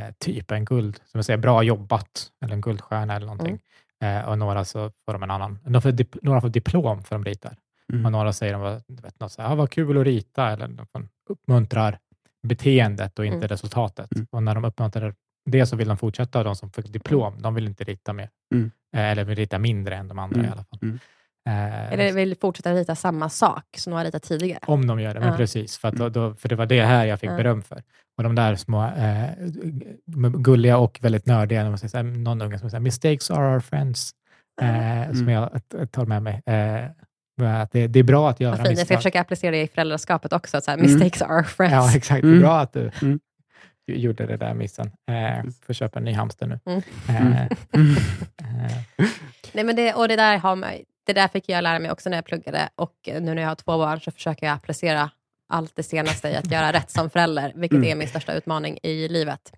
eh, typ en guld, som jag säger, bra jobbat, eller en guldstjärna eller någonting. Mm. Eh, och några så får de en annan. De får dip, några får diplom för de ritar. Mm. Och några säger de, vet, något så här, ah, vad kul att rita, eller de uppmuntrar beteendet och inte Mm. resultatet. Mm. Och när de uppmuntrar det så vill de fortsätta, de som fick diplom, de vill inte rita mer. Mm. Eh, eller vill rita mindre än de andra Mm. i alla fall. Mm. Eh, Eller vill fortsätta rita samma sak som de har ritat tidigare. om de gör det, men Ja. precis. För, att då, då, för det var det här jag fick Ja. beröm för. Och de där små eh, gulliga och väldigt nördiga, när man säger här, någon unge som säger mistakes are our friends, eh, som Mm. jag eh, tar med mig. Eh, att det, det är bra att göra fint. Jag ska misstag. försöka applicera det i föräldraskapet också. Så här, Mm. Mistakes are friends. Ja, exakt. Mm. Bra att du Mm. gjorde det där missen. Eh, får köpa en ny hamster nu. Mm. Mm. eh, Nej, men det, och det där, har man, det där fick jag lära mig också när jag pluggade. Och nu när jag har två barn så försöker jag applicera allt det senaste i att göra rätt som förälder, vilket Mm. är min största utmaning i livet.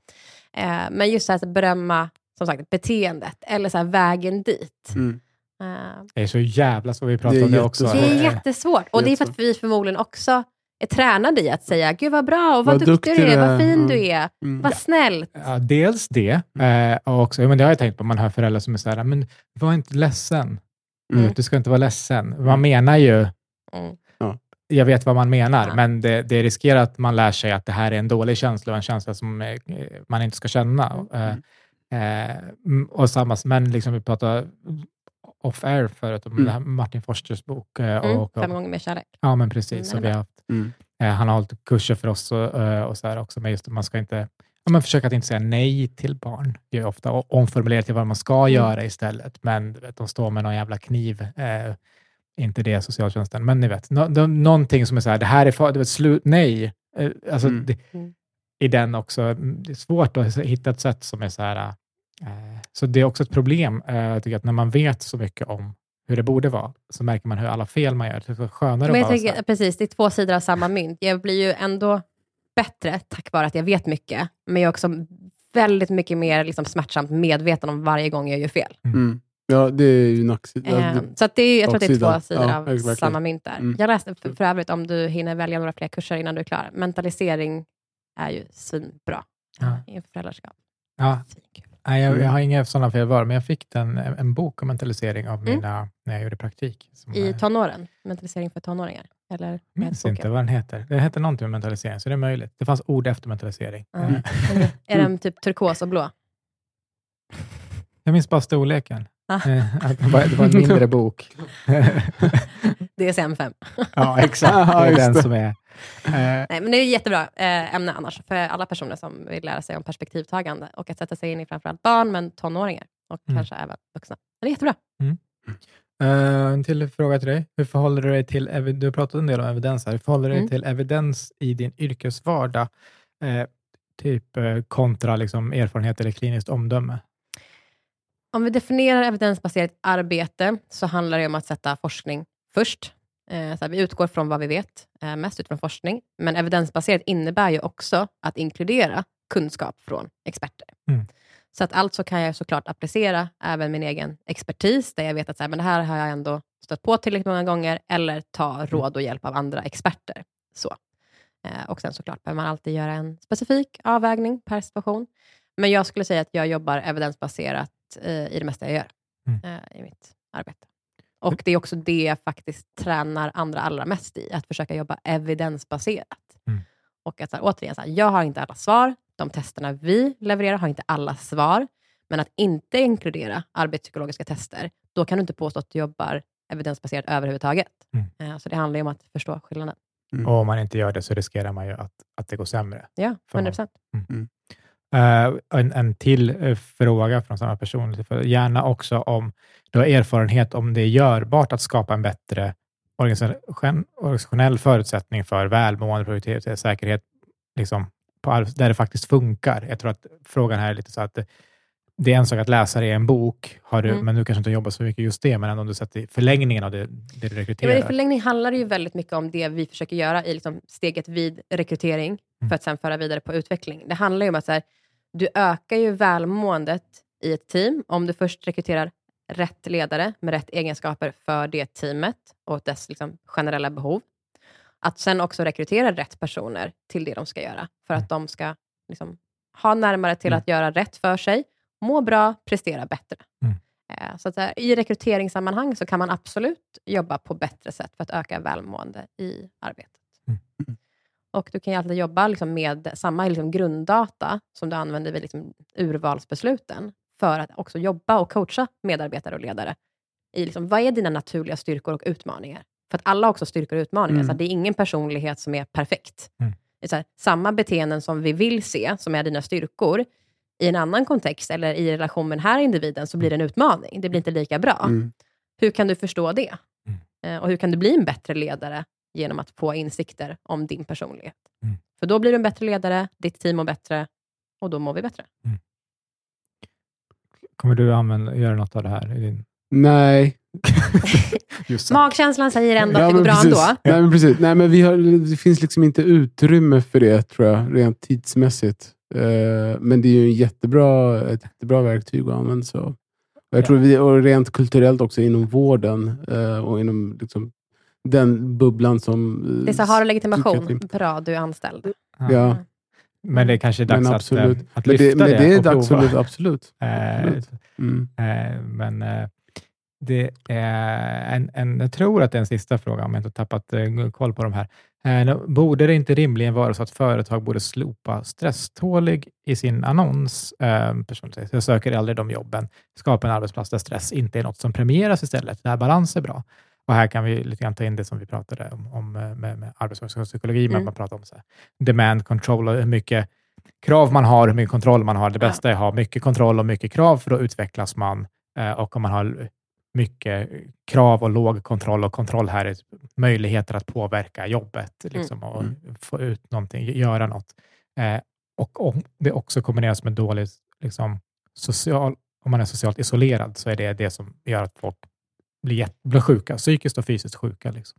Eh, men just så här, att berömma som sagt, beteendet, eller så här, vägen dit. Mm. Eh, det är så jävla så vi pratar om det också. det är Eh, jättesvårt. Och det är för att vi förmodligen också är tränade i att säga, gud vad bra, och vad, Vad duktig du är, vad fin ja. du är, Mm. vad snällt. Ja, dels det, eh, och också, ja, men det har jag tänkt på, man hör föräldrar som är så här, men var inte ledsen. Mm. Du ska inte vara ledsen. Man menar ju, Mm. Jag vet vad man menar, Ja. men det, det riskerar att man lär sig att det här är en dålig känsla och en känsla som eh, man inte ska känna. Eh, eh, mm, och samma, men liksom vi pratade off-air förut om Mm. det här Martin Forsters bok. eh, Mm. och, Fem gånger mer kärlek. Ja, men precis. Mm, och vi har haft, Mm. eh, han har hållit kurser för oss och, eh, och så här också, men just att man ska inte Ja, man försöker att inte säga nej till barn. Det är ofta omformulerat till vad man ska Mm. göra istället, men du vet, de står med någon jävla kniv. Inte det socialtjänsten, men ni vet, nå nå- någonting som är så här, det här är farligt, slut, nej. Eh, alltså, Mm. det, Mm. I den också, mm, det är svårt att hitta ett sätt som är så här, eh, så det är också ett problem, jag tycker att när man vet så mycket om hur det borde vara, så märker man hur alla fel man gör. Det är skönare Men jag tänker, här, precis, det är två sidor av samma mynt. Jag blir ju ändå bättre tack vare att jag vet mycket, men jag är också väldigt mycket mer liksom, smärtsamt medveten om varje gång jag gör fel. Mm. Ja, det är ju nacksida. Ja, Eh, det- så att det är, jag tror att det är två sidor Ja, av verkligen. samma mynt där. Mm. Jag läste för, för övrigt, om du hinner välja några fler kurser innan du är klar, mentalisering är ju svinbra Ja. inför föräldraskap. ja. Nej, jag, Mm. jag har inga sådana fel var, men jag fick den, en, en bok om mentalisering av Mm. mina, när jag gjorde praktik. Som, I tonåren, mentalisering för tonåringar. Eller jag minns inte vad den heter. Det heter någonting med mentalisering, så det är möjligt. Det fanns ord efter mentalisering. Eh, Är den typ turkos och blå? Jag minns bara storleken. Ah. Eh, det, var, det var en mindre bok. DSM-5. ja, exakt. Det är den som är... Eh, Nej, men det är ett jättebra eh, ämne annars, för alla personer som vill lära sig om perspektivtagande och att sätta sig in i framförallt barn, men tonåringar och Mm. kanske även vuxna. Det är jättebra. Eh, en till fråga till dig. Hur förhåller du dig till, du har pratat en del om evidens här, hur förhåller du dig Mm. till evidens i din yrkesvardag? Eh, typ eh, kontra liksom, erfarenhet eller kliniskt omdöme? Om vi definierar evidensbaserat arbete så handlar det om att sätta forskning först. Eh, så vi utgår från vad vi vet, eh, mest utifrån forskning. Men evidensbaserat innebär ju också att inkludera kunskap från experter. Mm. Så att alltså kan jag såklart applicera även min egen expertis, där jag vet att så här, men det här har jag ändå stött på tillräckligt många gånger, eller ta råd och hjälp av andra experter. Så. Eh, och sen såklart behöver man alltid göra en specifik avvägning per situation. Men jag skulle säga att jag jobbar evidensbaserat eh, i det mesta jag gör Mm. eh, i mitt arbete. Och det är också det jag faktiskt tränar andra allra mest i, att försöka jobba evidensbaserat. Mm. Och att så här, återigen, så här, jag har inte alla svar. De testerna vi levererar har inte alla svar. Men att inte inkludera arbetspsykologiska tester, då kan du inte påstå att du jobbar evidensbaserat överhuvudtaget. Mm. Eh, så det handlar ju om att förstå skillnaden. Mm. Och om man inte gör det så riskerar man ju att, att det går sämre. Ja, Får man- 100 procent. Eh, en, en till eh, fråga från samma person. Gärna också om du har erfarenhet om det är görbart att skapa en bättre organisation, organisationell förutsättning för välmående, produktivitet, säkerhet, liksom, på, där det faktiskt funkar. Jag tror att frågan här är lite så att det, det är en sak att läsa det i en bok, har du, Mm. men du kanske inte jobbar så mycket just det, men ändå om du sätter i förlängningen av det, det du Ja, men rekryterar. I förlängning handlar det ju väldigt mycket om det vi försöker göra i liksom steget vid rekrytering, Mm. för att sen föra vidare på utveckling. Det handlar ju om att så här, du ökar ju välmåendet i ett team om du först rekryterar rätt ledare med rätt egenskaper för det teamet och dess liksom, generella behov. Att sen också rekrytera rätt personer till det de ska göra, för att de ska liksom, ha närmare till Mm. att göra rätt för sig, må bra, prestera bättre. Mm. Eh, Så att, eh, I rekryteringssammanhang så kan man absolut jobba på bättre sätt för att öka välmående i arbetet. Och Du kan ju alltid jobba liksom med samma liksom grunddata som du använder vid liksom urvalsbesluten, för att också jobba och coacha medarbetare och ledare i liksom, vad är dina naturliga styrkor och utmaningar. För att alla har också styrkor och utmaningar, Mm. så det är ingen personlighet som är perfekt. Mm. Det är här, samma beteenden som vi vill se, som är dina styrkor, i en annan kontext eller i relation med den här individen, så blir det en utmaning. Det blir inte lika bra. Mm. Hur kan du förstå det? Mm. Eh, Och hur kan du bli en bättre ledare genom att få insikter om din personlighet? Mm. För då blir du en bättre ledare, ditt team mår bättre och då mår vi bättre. Kommer du använda, göra något av det här? I din... Nej. Magkänslan säger ändå att det Ja, går bra precis. ändå. Nej, men precis. Nej, men vi har, det finns liksom inte utrymme för det, tror jag, rent tidsmässigt. Eh, men det är ju en jättebra, ett jättebra verktyg att använda sig av. Jag Ja. tror vi, och rent kulturellt också inom vården eh, och inom liksom, den bubblan som... eh, Det är så, har du legitimation? psykiatrin. Bra, du är anställd. Ja, Men det är kanske är dags men att, absolut. eh, att men lyfta det, men det är och dags prova. att absolut. Eh, absolut. Mm. Eh, Men eh, det är en, en, jag tror att det är en sista fråga, om jag inte har tappat eh, koll på de här. Eh, Borde det inte rimligen vara så att företag borde slopa stresstålig i sin annons? Eh, Personen säger, jag söker aldrig de jobben. Skapa en arbetsplats där stress inte är något som premieras istället, där balans är bra. Och här kan vi lite grann ta in det som vi pratade om, om eh, med, med men Mm. man pratar om så här, demand control och hur mycket krav man har, hur mycket kontroll man har. Det bästa är att ha mycket kontroll och mycket krav, för då utvecklas man. Eh, och om man har mycket krav och låg kontroll, och kontroll här är möjligheter att påverka jobbet liksom, och Mm. få ut någonting, göra något. Eh, och om det också kombineras med dålig liksom, social, om man är socialt isolerad, så är det det som gör att folk blir, blir sjuka, psykiskt och fysiskt sjuka. Liksom,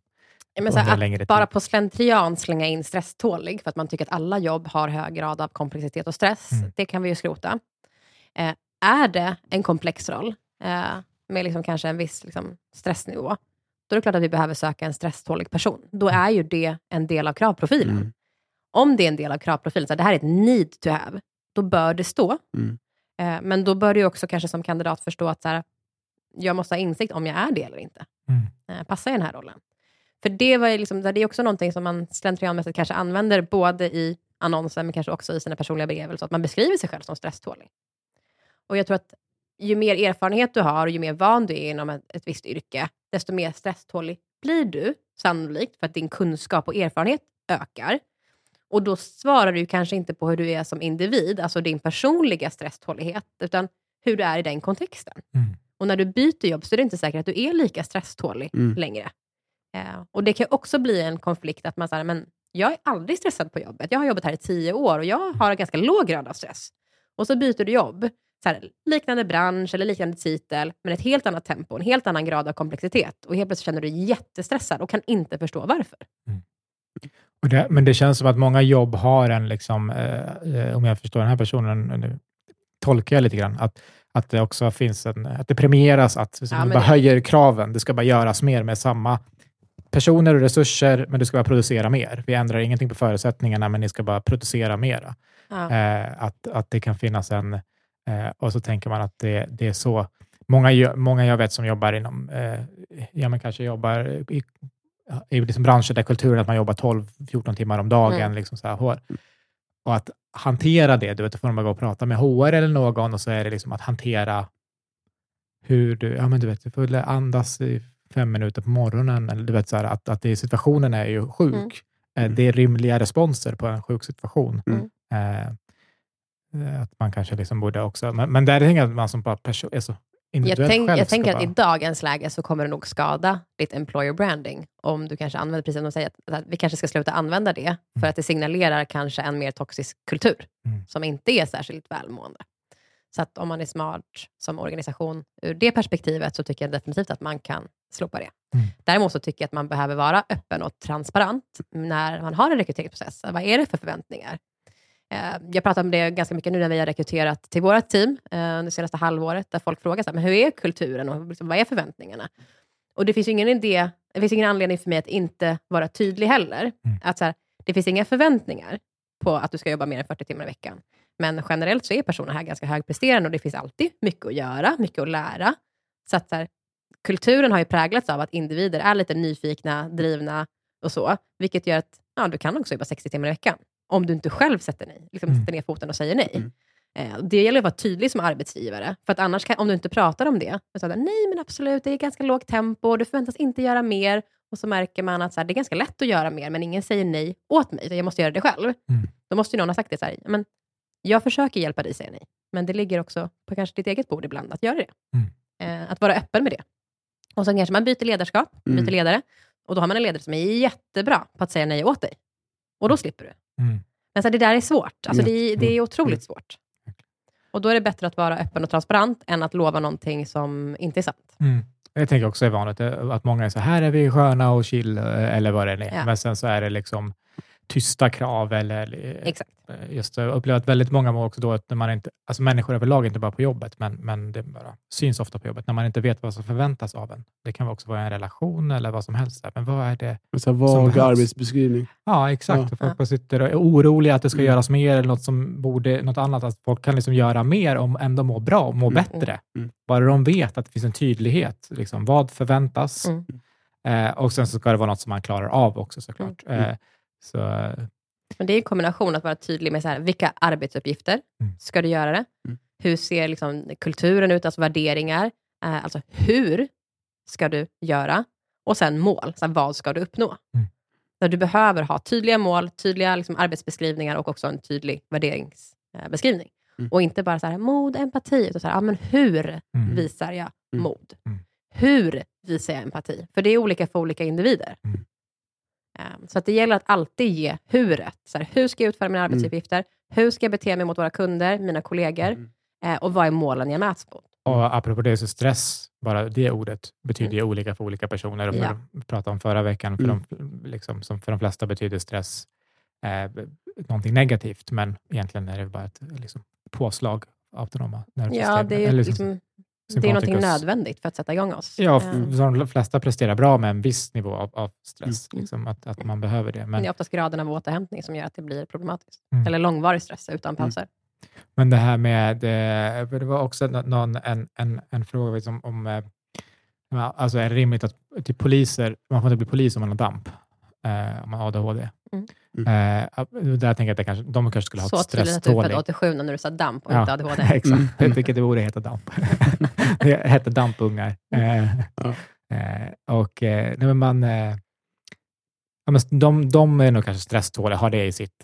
men så att bara på slentrian slänga in stresstålig, för att man tycker att alla jobb har hög grad av komplexitet och stress, Mm. det kan vi ju skrota. Eh, är det en komplex roll, eh, med liksom kanske en viss liksom, stressnivå, då är det klart att vi behöver söka en stresstålig person. Då är ju det en del av kravprofilen. Mm. Om det är en del av kravprofilen, så det här är ett need to have, då bör det stå. Mm. Eh, men då bör du också kanske som kandidat förstå att så här, jag måste ha insikt om jag är det eller inte. Mm. Eh, passar i den här rollen? För det, var liksom, det är också någonting som man slentrianmässigt kanske använder både i annonser, men kanske också i sina personliga brev, så att man beskriver sig själv som stresstålig. Och jag tror att ju mer erfarenhet du har och ju mer van du är inom ett, ett visst yrke, desto mer stresstålig blir du, sannolikt, för att din kunskap och erfarenhet ökar. Och då svarar du kanske inte på hur du är som individ, alltså din personliga stresstålighet, utan hur du är i den kontexten. Mm. Och när du byter jobb så är det inte säkert att du är lika stresstålig Mm. längre. Eh, och det kan också bli en konflikt att man säger, men jag är aldrig stressad på jobbet. Jag har jobbat här i tio år och jag har en ganska låg grad av stress. Och så byter du jobb, så här, liknande bransch eller liknande titel, men ett helt annat tempo, en helt annan grad av komplexitet. Och helt plötsligt känner du dig jättestressad och kan inte förstå varför. Och det, men det känns som att många jobb har en, liksom, eh, eh, om jag förstår den här personen, nu tolkar jag lite grann, att, att det också finns en, att det premieras att så Ja, bara det- höjer kraven. Det ska bara göras mer med samma personer och resurser, men du ska bara producera mer. Vi ändrar ingenting på förutsättningarna, men ni ska bara producera mera. Ja. Eh, att, att det kan finnas en... Eh, och så tänker man att det, det är så. Många, många jag vet som jobbar inom, eh, ja men kanske jobbar i, i liksom branscher där kulturen att man jobbar 12-14 timmar om dagen. Mm. Liksom så här. Och att hantera det, du vet, då får man gå och prata med HR eller någon och så är det liksom att hantera hur du, ja men du vet, du får andas i fem minuter på morgonen. Eller du vet, så här, att, att det, situationen är ju sjuk. Mm. Eh, Det är rimliga responser på en sjuk situation. Mm. Eh, eh, att man kanske liksom borde också, men, men där tänker jag att man som bara person, alltså Jag, tänk, jag tänker att i dagens läge så kommer det nog skada ditt employer branding om du kanske använder, precis som de säger, att, att vi kanske ska sluta använda det för Mm. att det signalerar kanske en mer toxisk kultur Mm. som inte är särskilt välmående. Så att om man är smart som organisation ur det perspektivet så tycker jag definitivt att man kan slopa det. Mm. Däremot så tycker jag att man behöver vara öppen och transparent när man har en rekryteringsprocess. Vad är det för förväntningar? Eh, Jag pratar om det ganska mycket nu när vi har rekryterat till vårt team eh, det senaste halvåret, där folk frågar så här, men hur är kulturen och liksom, vad är förväntningarna? Och det finns ingen idé, det finns ingen anledning för mig att inte vara tydlig heller. Mm. Att så här, det finns inga förväntningar på att du ska jobba mer än 40 timmar i veckan. Men generellt så är personer här ganska högpresterande och det finns alltid mycket att göra, mycket att lära. Så att så här, kulturen har ju präglats av att individer är lite nyfikna, drivna och så, vilket gör att ja, du kan också jobba 60 timmar i veckan. Om du inte själv sätter, nej, liksom Mm. sätter ner foten och säger nej. Mm. Eh, Det gäller att vara tydlig som arbetsgivare, för att annars kan, om du inte pratar om det, så att, nej men absolut, det är ganska lågt tempo, du förväntas inte göra mer, och så märker man att så här, det är ganska lätt att göra mer, men ingen säger nej åt mig, utan jag måste göra det själv. Mm. Då måste ju någon ha sagt det så här, men jag försöker hjälpa dig säga nej, men det ligger också på kanske ditt eget bord ibland att göra det. Eh, att vara öppen med det. Och sen kanske man byter ledarskap, byter Mm. ledare, och då har man en ledare som är jättebra på att säga nej åt dig. Och då slipper du. Mm. Men så här, det där är svårt. Alltså, det, det är Mm. otroligt Mm. svårt. Och då är det bättre att vara öppen och transparent än att lova någonting som inte är sant. Mm. Jag tänker också är vanligt eh, att många är så här är vi sköna och chill eh, eller vad det är. Ja. Men sen så är det liksom tysta krav eller eh, Exakt. just jag upplever att väldigt många mår också då att när man inte, alltså människor överlag, inte bara på jobbet, men, men det bara syns ofta på jobbet, när man inte vet vad som förväntas av en. Det kan också vara en relation eller vad som helst. Men vad är det? Sån här Som vag arbetsbeskrivning. Ja, exakt. Ja. Och folk bara sitter och är oroliga att det ska Mm. göras mer eller något som borde, något annat. Att folk kan liksom göra mer om ändå må bra och må Mm. bättre. Mm. Bara de vet att det finns en tydlighet. Liksom, vad förväntas? Mm. Eh, och sen så ska det vara något som man klarar av också såklart. Mm. Eh, så, Men det är en kombination att vara tydlig med så här, vilka arbetsuppgifter Mm. ska du göra det? Mm. Hur ser liksom kulturen ut, alltså värderingar? Eh, alltså hur ska du göra? Och sen mål, så här, vad ska du uppnå? Mm. Där du behöver ha tydliga mål, tydliga liksom, arbetsbeskrivningar och också en tydlig värderingsbeskrivning. Mm. Och inte bara så här, mod, empati, utan så här, ja, men hur Mm. visar jag Mm. mod? Mm. Hur visar jag empati? För det är olika för olika individer. Mm. Ehm, Så att det gäller att alltid ge huret. Så här, hur ska jag utföra mina arbetsuppgifter? Hur ska jag bete mig mot våra kunder, mina kollegor? Mm. Eh, och vad är målen jag mäts mot? Och apropå det, så stress, bara det ordet, betyder ju olika för olika personer. Och för Ja. Vi pratade om förra veckan, för, Mm. de, liksom, som för de flesta betyder stress eh, någonting negativt, men egentligen är det bara ett liksom, påslag av autonoma nervsystem. Ja, det är, ju Eller liksom, det är någonting nödvändigt för att sätta igång oss. Ja, de flesta presterar bra med en viss nivå av, av stress, Mm. liksom, att, att man behöver det. Men det är oftast graden av återhämtning som gör att det blir problematiskt. Mm. Eller långvarig stress utan pauser. men det här med, det var också nå- någon, en, en, en fråga liksom, om, eh, alltså är det rimligt att till poliser, man får inte bli polis om man har DAMP, eh, om man har ADHD. Mm. Eh, där tänker jag att kanske, de kanske skulle ha Så ett tydligt att du är född stresstålig. 87 när du sa damp och Ja, inte ADHD. Exakt, Mm. jag tycker det borde heta DAMP. det hette DAMP-ungar. Eh, Ja. eh, och eh, nej, men man, eh, ja, men de, de är nog kanske stresståliga, har det i sitt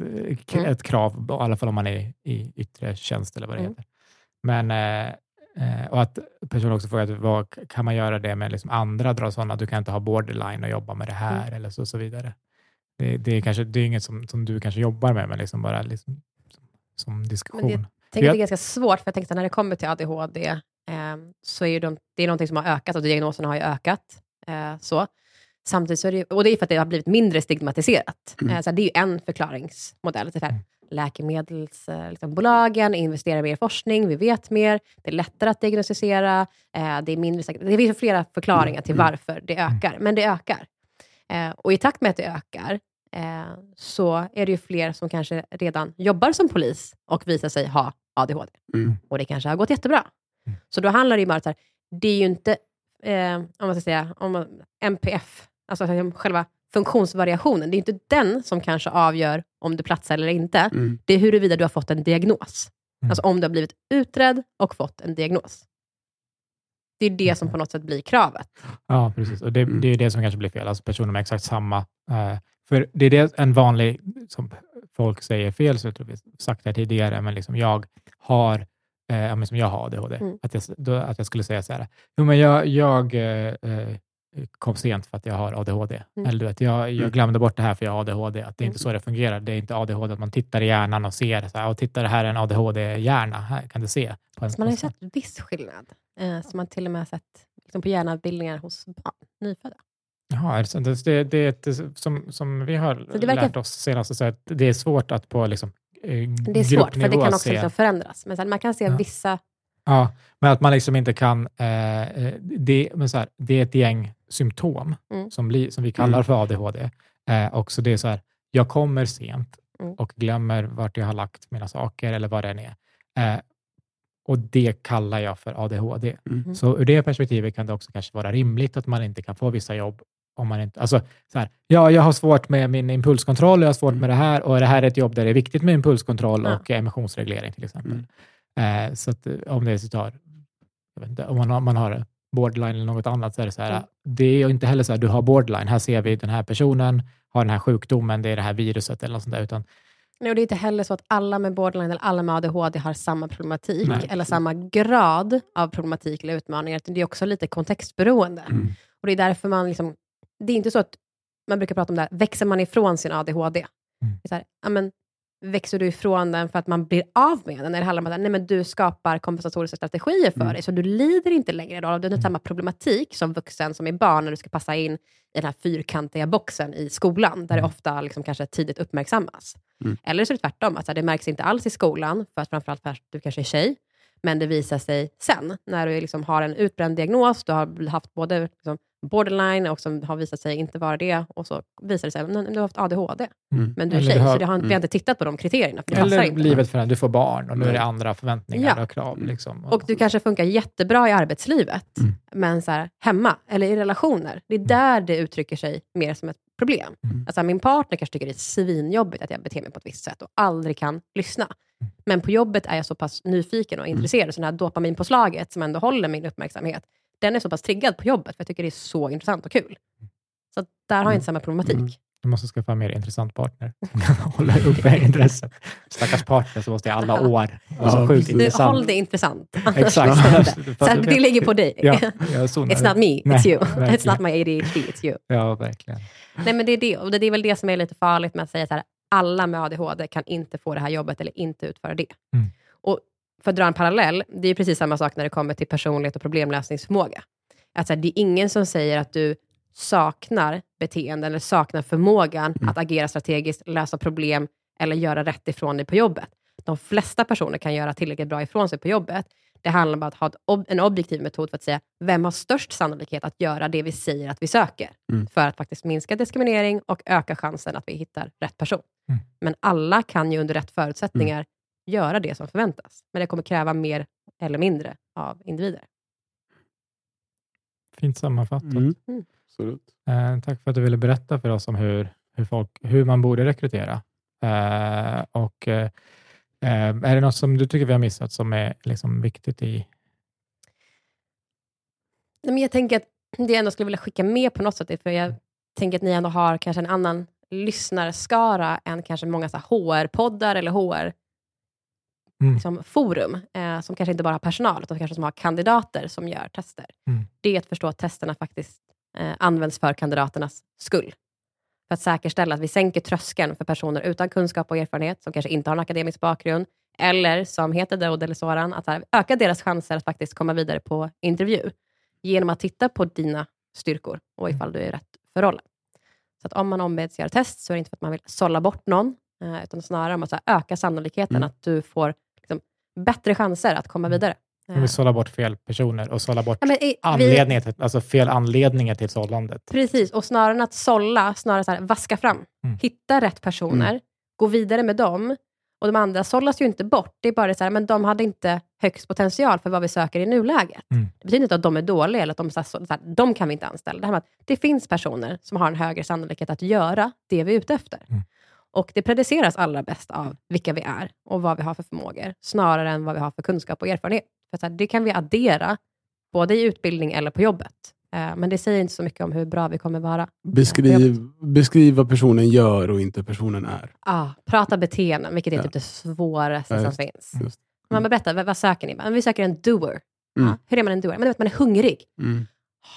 Mm. ett krav, i alla fall om man är i, yttre tjänst eller vad det Mm. heter. Men, eh, och att personen också frågar, vad, kan man göra det med liksom andra dra sådana, du kan inte ha borderline och jobba med det här Mm. eller så, så vidare. Det, det, är kanske, det är inget som, som du kanske jobbar med, men liksom bara liksom, som, som diskussion. Jag tänker att det är ganska svårt, för jag tänkte när det kommer till ADHD, eh, så är ju de, det är någonting som har ökat och diagnoserna har ju ökat. Eh, så. Samtidigt så är det, och det är för att det har blivit mindre stigmatiserat. Mm. Eh, så det är ju en förklaringsmodell. Så här, Mm. Läkemedelsbolagen liksom, bolagen investerar mer i forskning, vi vet mer, det är lättare att diagnostisera, eh, det är mindre säkert. Det finns flera förklaringar till Mm. varför det ökar, men det ökar. Eh, och i takt med att det ökar, eh, så är det ju fler som kanske redan jobbar som polis och visar sig ha ADHD. Mm. Och det kanske har gått jättebra. Mm. Så då handlar det ju bara om att det är ju inte, eh, om man ska säga, om man, MPF, alltså liksom själva funktionsvariationen, det är inte den som kanske avgör om du platsar eller inte. Mm. Det är huruvida du har fått en diagnos. Mm. Alltså om du har blivit utredd och fått en diagnos. Det är det som på något sätt blir kravet. Ja, precis. Och det, Mm. det är det som kanske blir fel. Alltså personer med exakt samma... Eh, för det är det en vanlig, som folk säger fel, så jag tror vi sagt det tidigare, men liksom jag har eh, som jag har ADHD. Mm. Att, jag, då, att jag skulle säga så här, jo, men jag, jag eh, eh, kom sent för att jag har ADHD. Mm. Eller du vet, jag, jag Mm. glömde bort det här för jag har ADHD. Att det är inte Mm. så det fungerar. Det är inte ADHD att man tittar i hjärnan och ser, så här, och titta det här är en ADHD-hjärna. Här kan du se. På en, Så man har ju sett viss skillnad. Eh, som man till och med har sett liksom på hjärnavbildningar hos barn, nyfödda. Jaha, det, det, det, det är ett, som, som vi har Så det verkar- lärt oss senast, så att det är svårt att på liksom, eh, Det är svårt, för det kan också liksom förändras. Men här, man kan se Ja. vissa... Ja, men att man liksom inte kan... Eh, eh, det, men så här, det är ett gäng symptom Mm. som, blir, som vi kallar Mm. för ADHD. Eh, och så det är så här, jag kommer sent Mm. och glömmer vart jag har lagt mina saker eller vad det än är. Eh, och det kallar jag för ADHD. Mm. Så ur det perspektivet kan det också kanske vara rimligt att man inte kan få vissa jobb om man inte... Alltså, så här, ja, jag har svårt med min impulskontroll, jag har svårt med det här och det här är ett jobb där det är viktigt med impulskontroll Ja. och emotionsreglering till exempel. Mm. Eh, så att, eh, om det är så tar, inte, om man har, man har borderline eller något annat så är det så här, Mm. det är ju inte heller så här, du har borderline, här ser vi den här personen har den här sjukdomen, det är det här viruset eller något sånt där, utan Nej, och det är inte heller så att alla med borderline eller alla med ADHD har samma problematik Nej. eller samma grad av problematik eller utmaningar. Det är också lite kontextberoende. Mm. Och Det är därför man... Liksom, det är inte så att man brukar prata om det här, växer man ifrån sin ADHD? Mm. Det är så här, ja, men, växer du ifrån den för att man blir av med den? Eller handlar det om att nej, men du skapar kompensatoriska strategier för Mm. dig, så du lider inte längre av den Mm. samma problematik som vuxen, som är barn, när du ska passa in i den här fyrkantiga boxen i skolan, där det Mm. ofta liksom kanske tidigt uppmärksammas. Mm. Eller så är det tvärtom, att så här, det märks inte alls i skolan, för att framförallt för att du kanske är tjej, men det visar sig sen, när du liksom har en utbränd diagnos, du har haft både liksom borderline och som har visat sig inte vara det, och så visar det sig att du har haft ADHD, Mm. men du är Eller tjej, du har- så det har, vi har inte tittat på de kriterierna, för det eller inte. livet för du får barn och nu är det Nej. andra förväntningar Ja. och krav. Mm. Liksom. Och du kanske funkar jättebra i arbetslivet, Mm. men så här, hemma eller i relationer, det är där det uttrycker sig mer som ett problem. Mm. Alltså, min partner kanske tycker det är svinjobbigt att jag beter mig på ett visst sätt och aldrig kan lyssna. Mm. Men på jobbet är jag så pass nyfiken och intresserad, så det här dopaminpåslaget som ändå håller min uppmärksamhet, den är så pass triggad på jobbet, för jag tycker det är så intressant och kul. Så att där har jag Mm. inte samma problematik. Du måste skaffa en mer intressant partner som kan hålla uppe intresset. Stackars partner som måste i alla år. Ja, så sjukt intressant. håll det intressant. Exakt. Så att det ligger på dig. Ja, It's not me, Nej, it's you. verkligen. It's not my ADHD, it's you. Ja, verkligen. Nej, men det är det. Och det är väl det som är lite farligt med att säga så här, alla med ADHD kan inte få det här jobbet eller inte utföra det. Mm. Och för att dra en parallell, det är precis samma sak när det kommer till personlighet och problemlösningsförmåga. Att så här, det är ingen som säger att du saknar beteende eller saknar förmågan Mm. att agera strategiskt, lösa problem eller göra rätt ifrån dig på jobbet. De flesta personer kan göra tillräckligt bra ifrån sig på jobbet. Det handlar om att ha ob- en objektiv metod för att säga, vem har störst sannolikhet att göra det vi säger att vi söker? Mm. För att faktiskt minska diskriminering och öka chansen att vi hittar rätt person. Mm. Men alla kan ju under rätt förutsättningar göra det som förväntas. Men det kommer kräva mer eller mindre av individer. Fint sammanfattat. Mm. Absolut. Eh, tack för att du ville berätta för oss om hur, hur, folk, hur man borde rekrytera. Eh, och, eh, eh, är det något som du tycker vi har missat som är liksom viktigt i... Nej, Men jag tänker att det jag ändå skulle vilja skicka med på något sätt, för jag tänker att ni ändå har kanske en annan lyssnarskara än kanske många HR-poddar eller HR Mm. liksom, forum, eh, som kanske inte bara har personal, utan kanske som har kandidater som gör tester. Mm. Det är att förstå att testerna faktiskt eh, används för kandidaternas skull. För att säkerställa att vi sänker tröskeln för personer utan kunskap och erfarenhet, som kanske inte har en akademisk bakgrund, eller som heter Daoud eller Soran, att här, öka deras chanser att faktiskt komma vidare på intervju, genom att titta på dina styrkor och ifall du är rätt för rollen. Så att om man ombeds göra test, så är det inte för att man vill sålla bort någon, eh, utan snarare om att öka sannolikheten Mm. att du får liksom, bättre chanser att komma vidare. Vi vill sålla bort fel personer och sålla bort Ja, men, vi- anledningar till, alltså fel anledningar till sållandet. Precis, och snarare än att sålla, snarare så här, vaska fram. Mm. Hitta rätt personer, gå vidare med dem. Och de andra sållas ju inte bort. Det är bara så här, men de hade inte högst potential för vad vi söker i nuläget. Mm. Det betyder inte att de är dåliga, eller att de, så här, så här, de kan vi inte anställa. Det, här med att det finns personer som har en högre sannolikhet att göra det vi är ute efter. Mm. Och det prediceras allra bäst av vilka vi är och vad vi har för förmågor, snarare än vad vi har för kunskap och erfarenhet. För så här, det kan vi addera, både i utbildning eller på jobbet. Eh, Men det säger inte så mycket om hur bra vi kommer vara. Beskriv, beskriv vad personen gör och inte personen är. Ah, prata beteenden, vilket är Ja. typ det svåraste Ja, som just- finns. just. Man bara berätta, vad, vad söker ni? Men vi söker en doer. Mm. Ja, hur är man en doer? Men du vet, man är hungrig. Mm.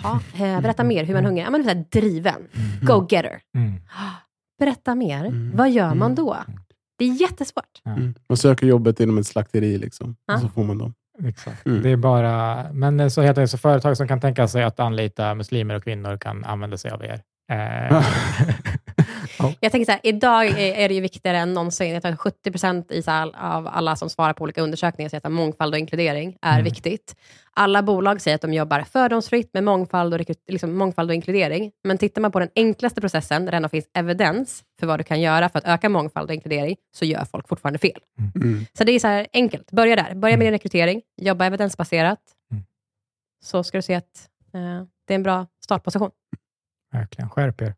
Ja, eh, berätta mer, hur man är hungrig? Man är så här driven. Go-getter. Mm. Berätta mer. Mm. Vad gör man Mm. då? Det är jättesvårt. Mm. Man söker jobbet inom ett slakteri liksom. Och så får man dem. Exakt. Mm. Det är bara, men så heter det, så företag som kan tänka sig att anlita muslimer och kvinnor kan använda sig av er. Eh, Jag tänker så här, idag är, det ju viktigare än någonsin. Jag tror att 70 procent i så här, av alla som svarar på olika undersökningar säger att mångfald och inkludering är Mm. viktigt. Alla bolag säger att de jobbar fördomsfritt med mångfald och, rekryt- liksom, mångfald och inkludering. Men tittar man på den enklaste processen, där det ändå finns evidens för vad du kan göra för att öka mångfald och inkludering, så gör folk fortfarande fel. Mm. Så det är så här enkelt. Börja där. Börja med din rekrytering. Jobba evidensbaserat. Mm. Så ska du se att eh, det är en bra startposition. verkligen, skärp er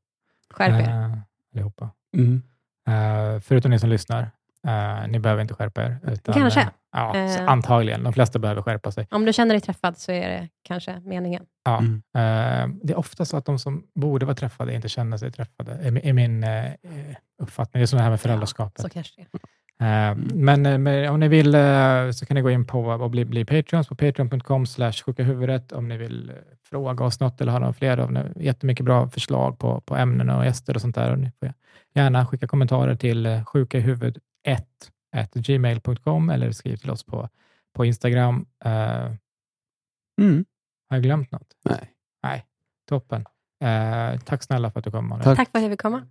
Skärp er. eh, allihopa. Mm. Eh, förutom ni som lyssnar, eh, ni behöver inte skärpa er. Utan, Kanske. eh, ja, antagligen. De flesta behöver skärpa sig. Om du känner dig träffad så är det kanske meningen. Ja. Mm. Det är ofta så att de som borde vara träffade inte känner sig träffade, är, är min uppfattning. Det är så det här med föräldraskapet. Så kanske det. Eh, Men, eh, men om ni vill eh, så kan ni gå in på och bli, bli Patreons på patreon.com slash sjuka huvudet om ni vill eh, fråga oss något eller ha några fler av ni- jättemycket bra förslag på, på ämnen och gäster och sånt där. Och ni får gärna skicka kommentarer till eh, sjukahuvud1 gmail.com eller skriv till oss på, på Instagram. Eh, Mm. har jag glömt något? Nej. Nej, toppen. Eh, tack snälla för att du kom. Tack. Tack för att jag fick komma.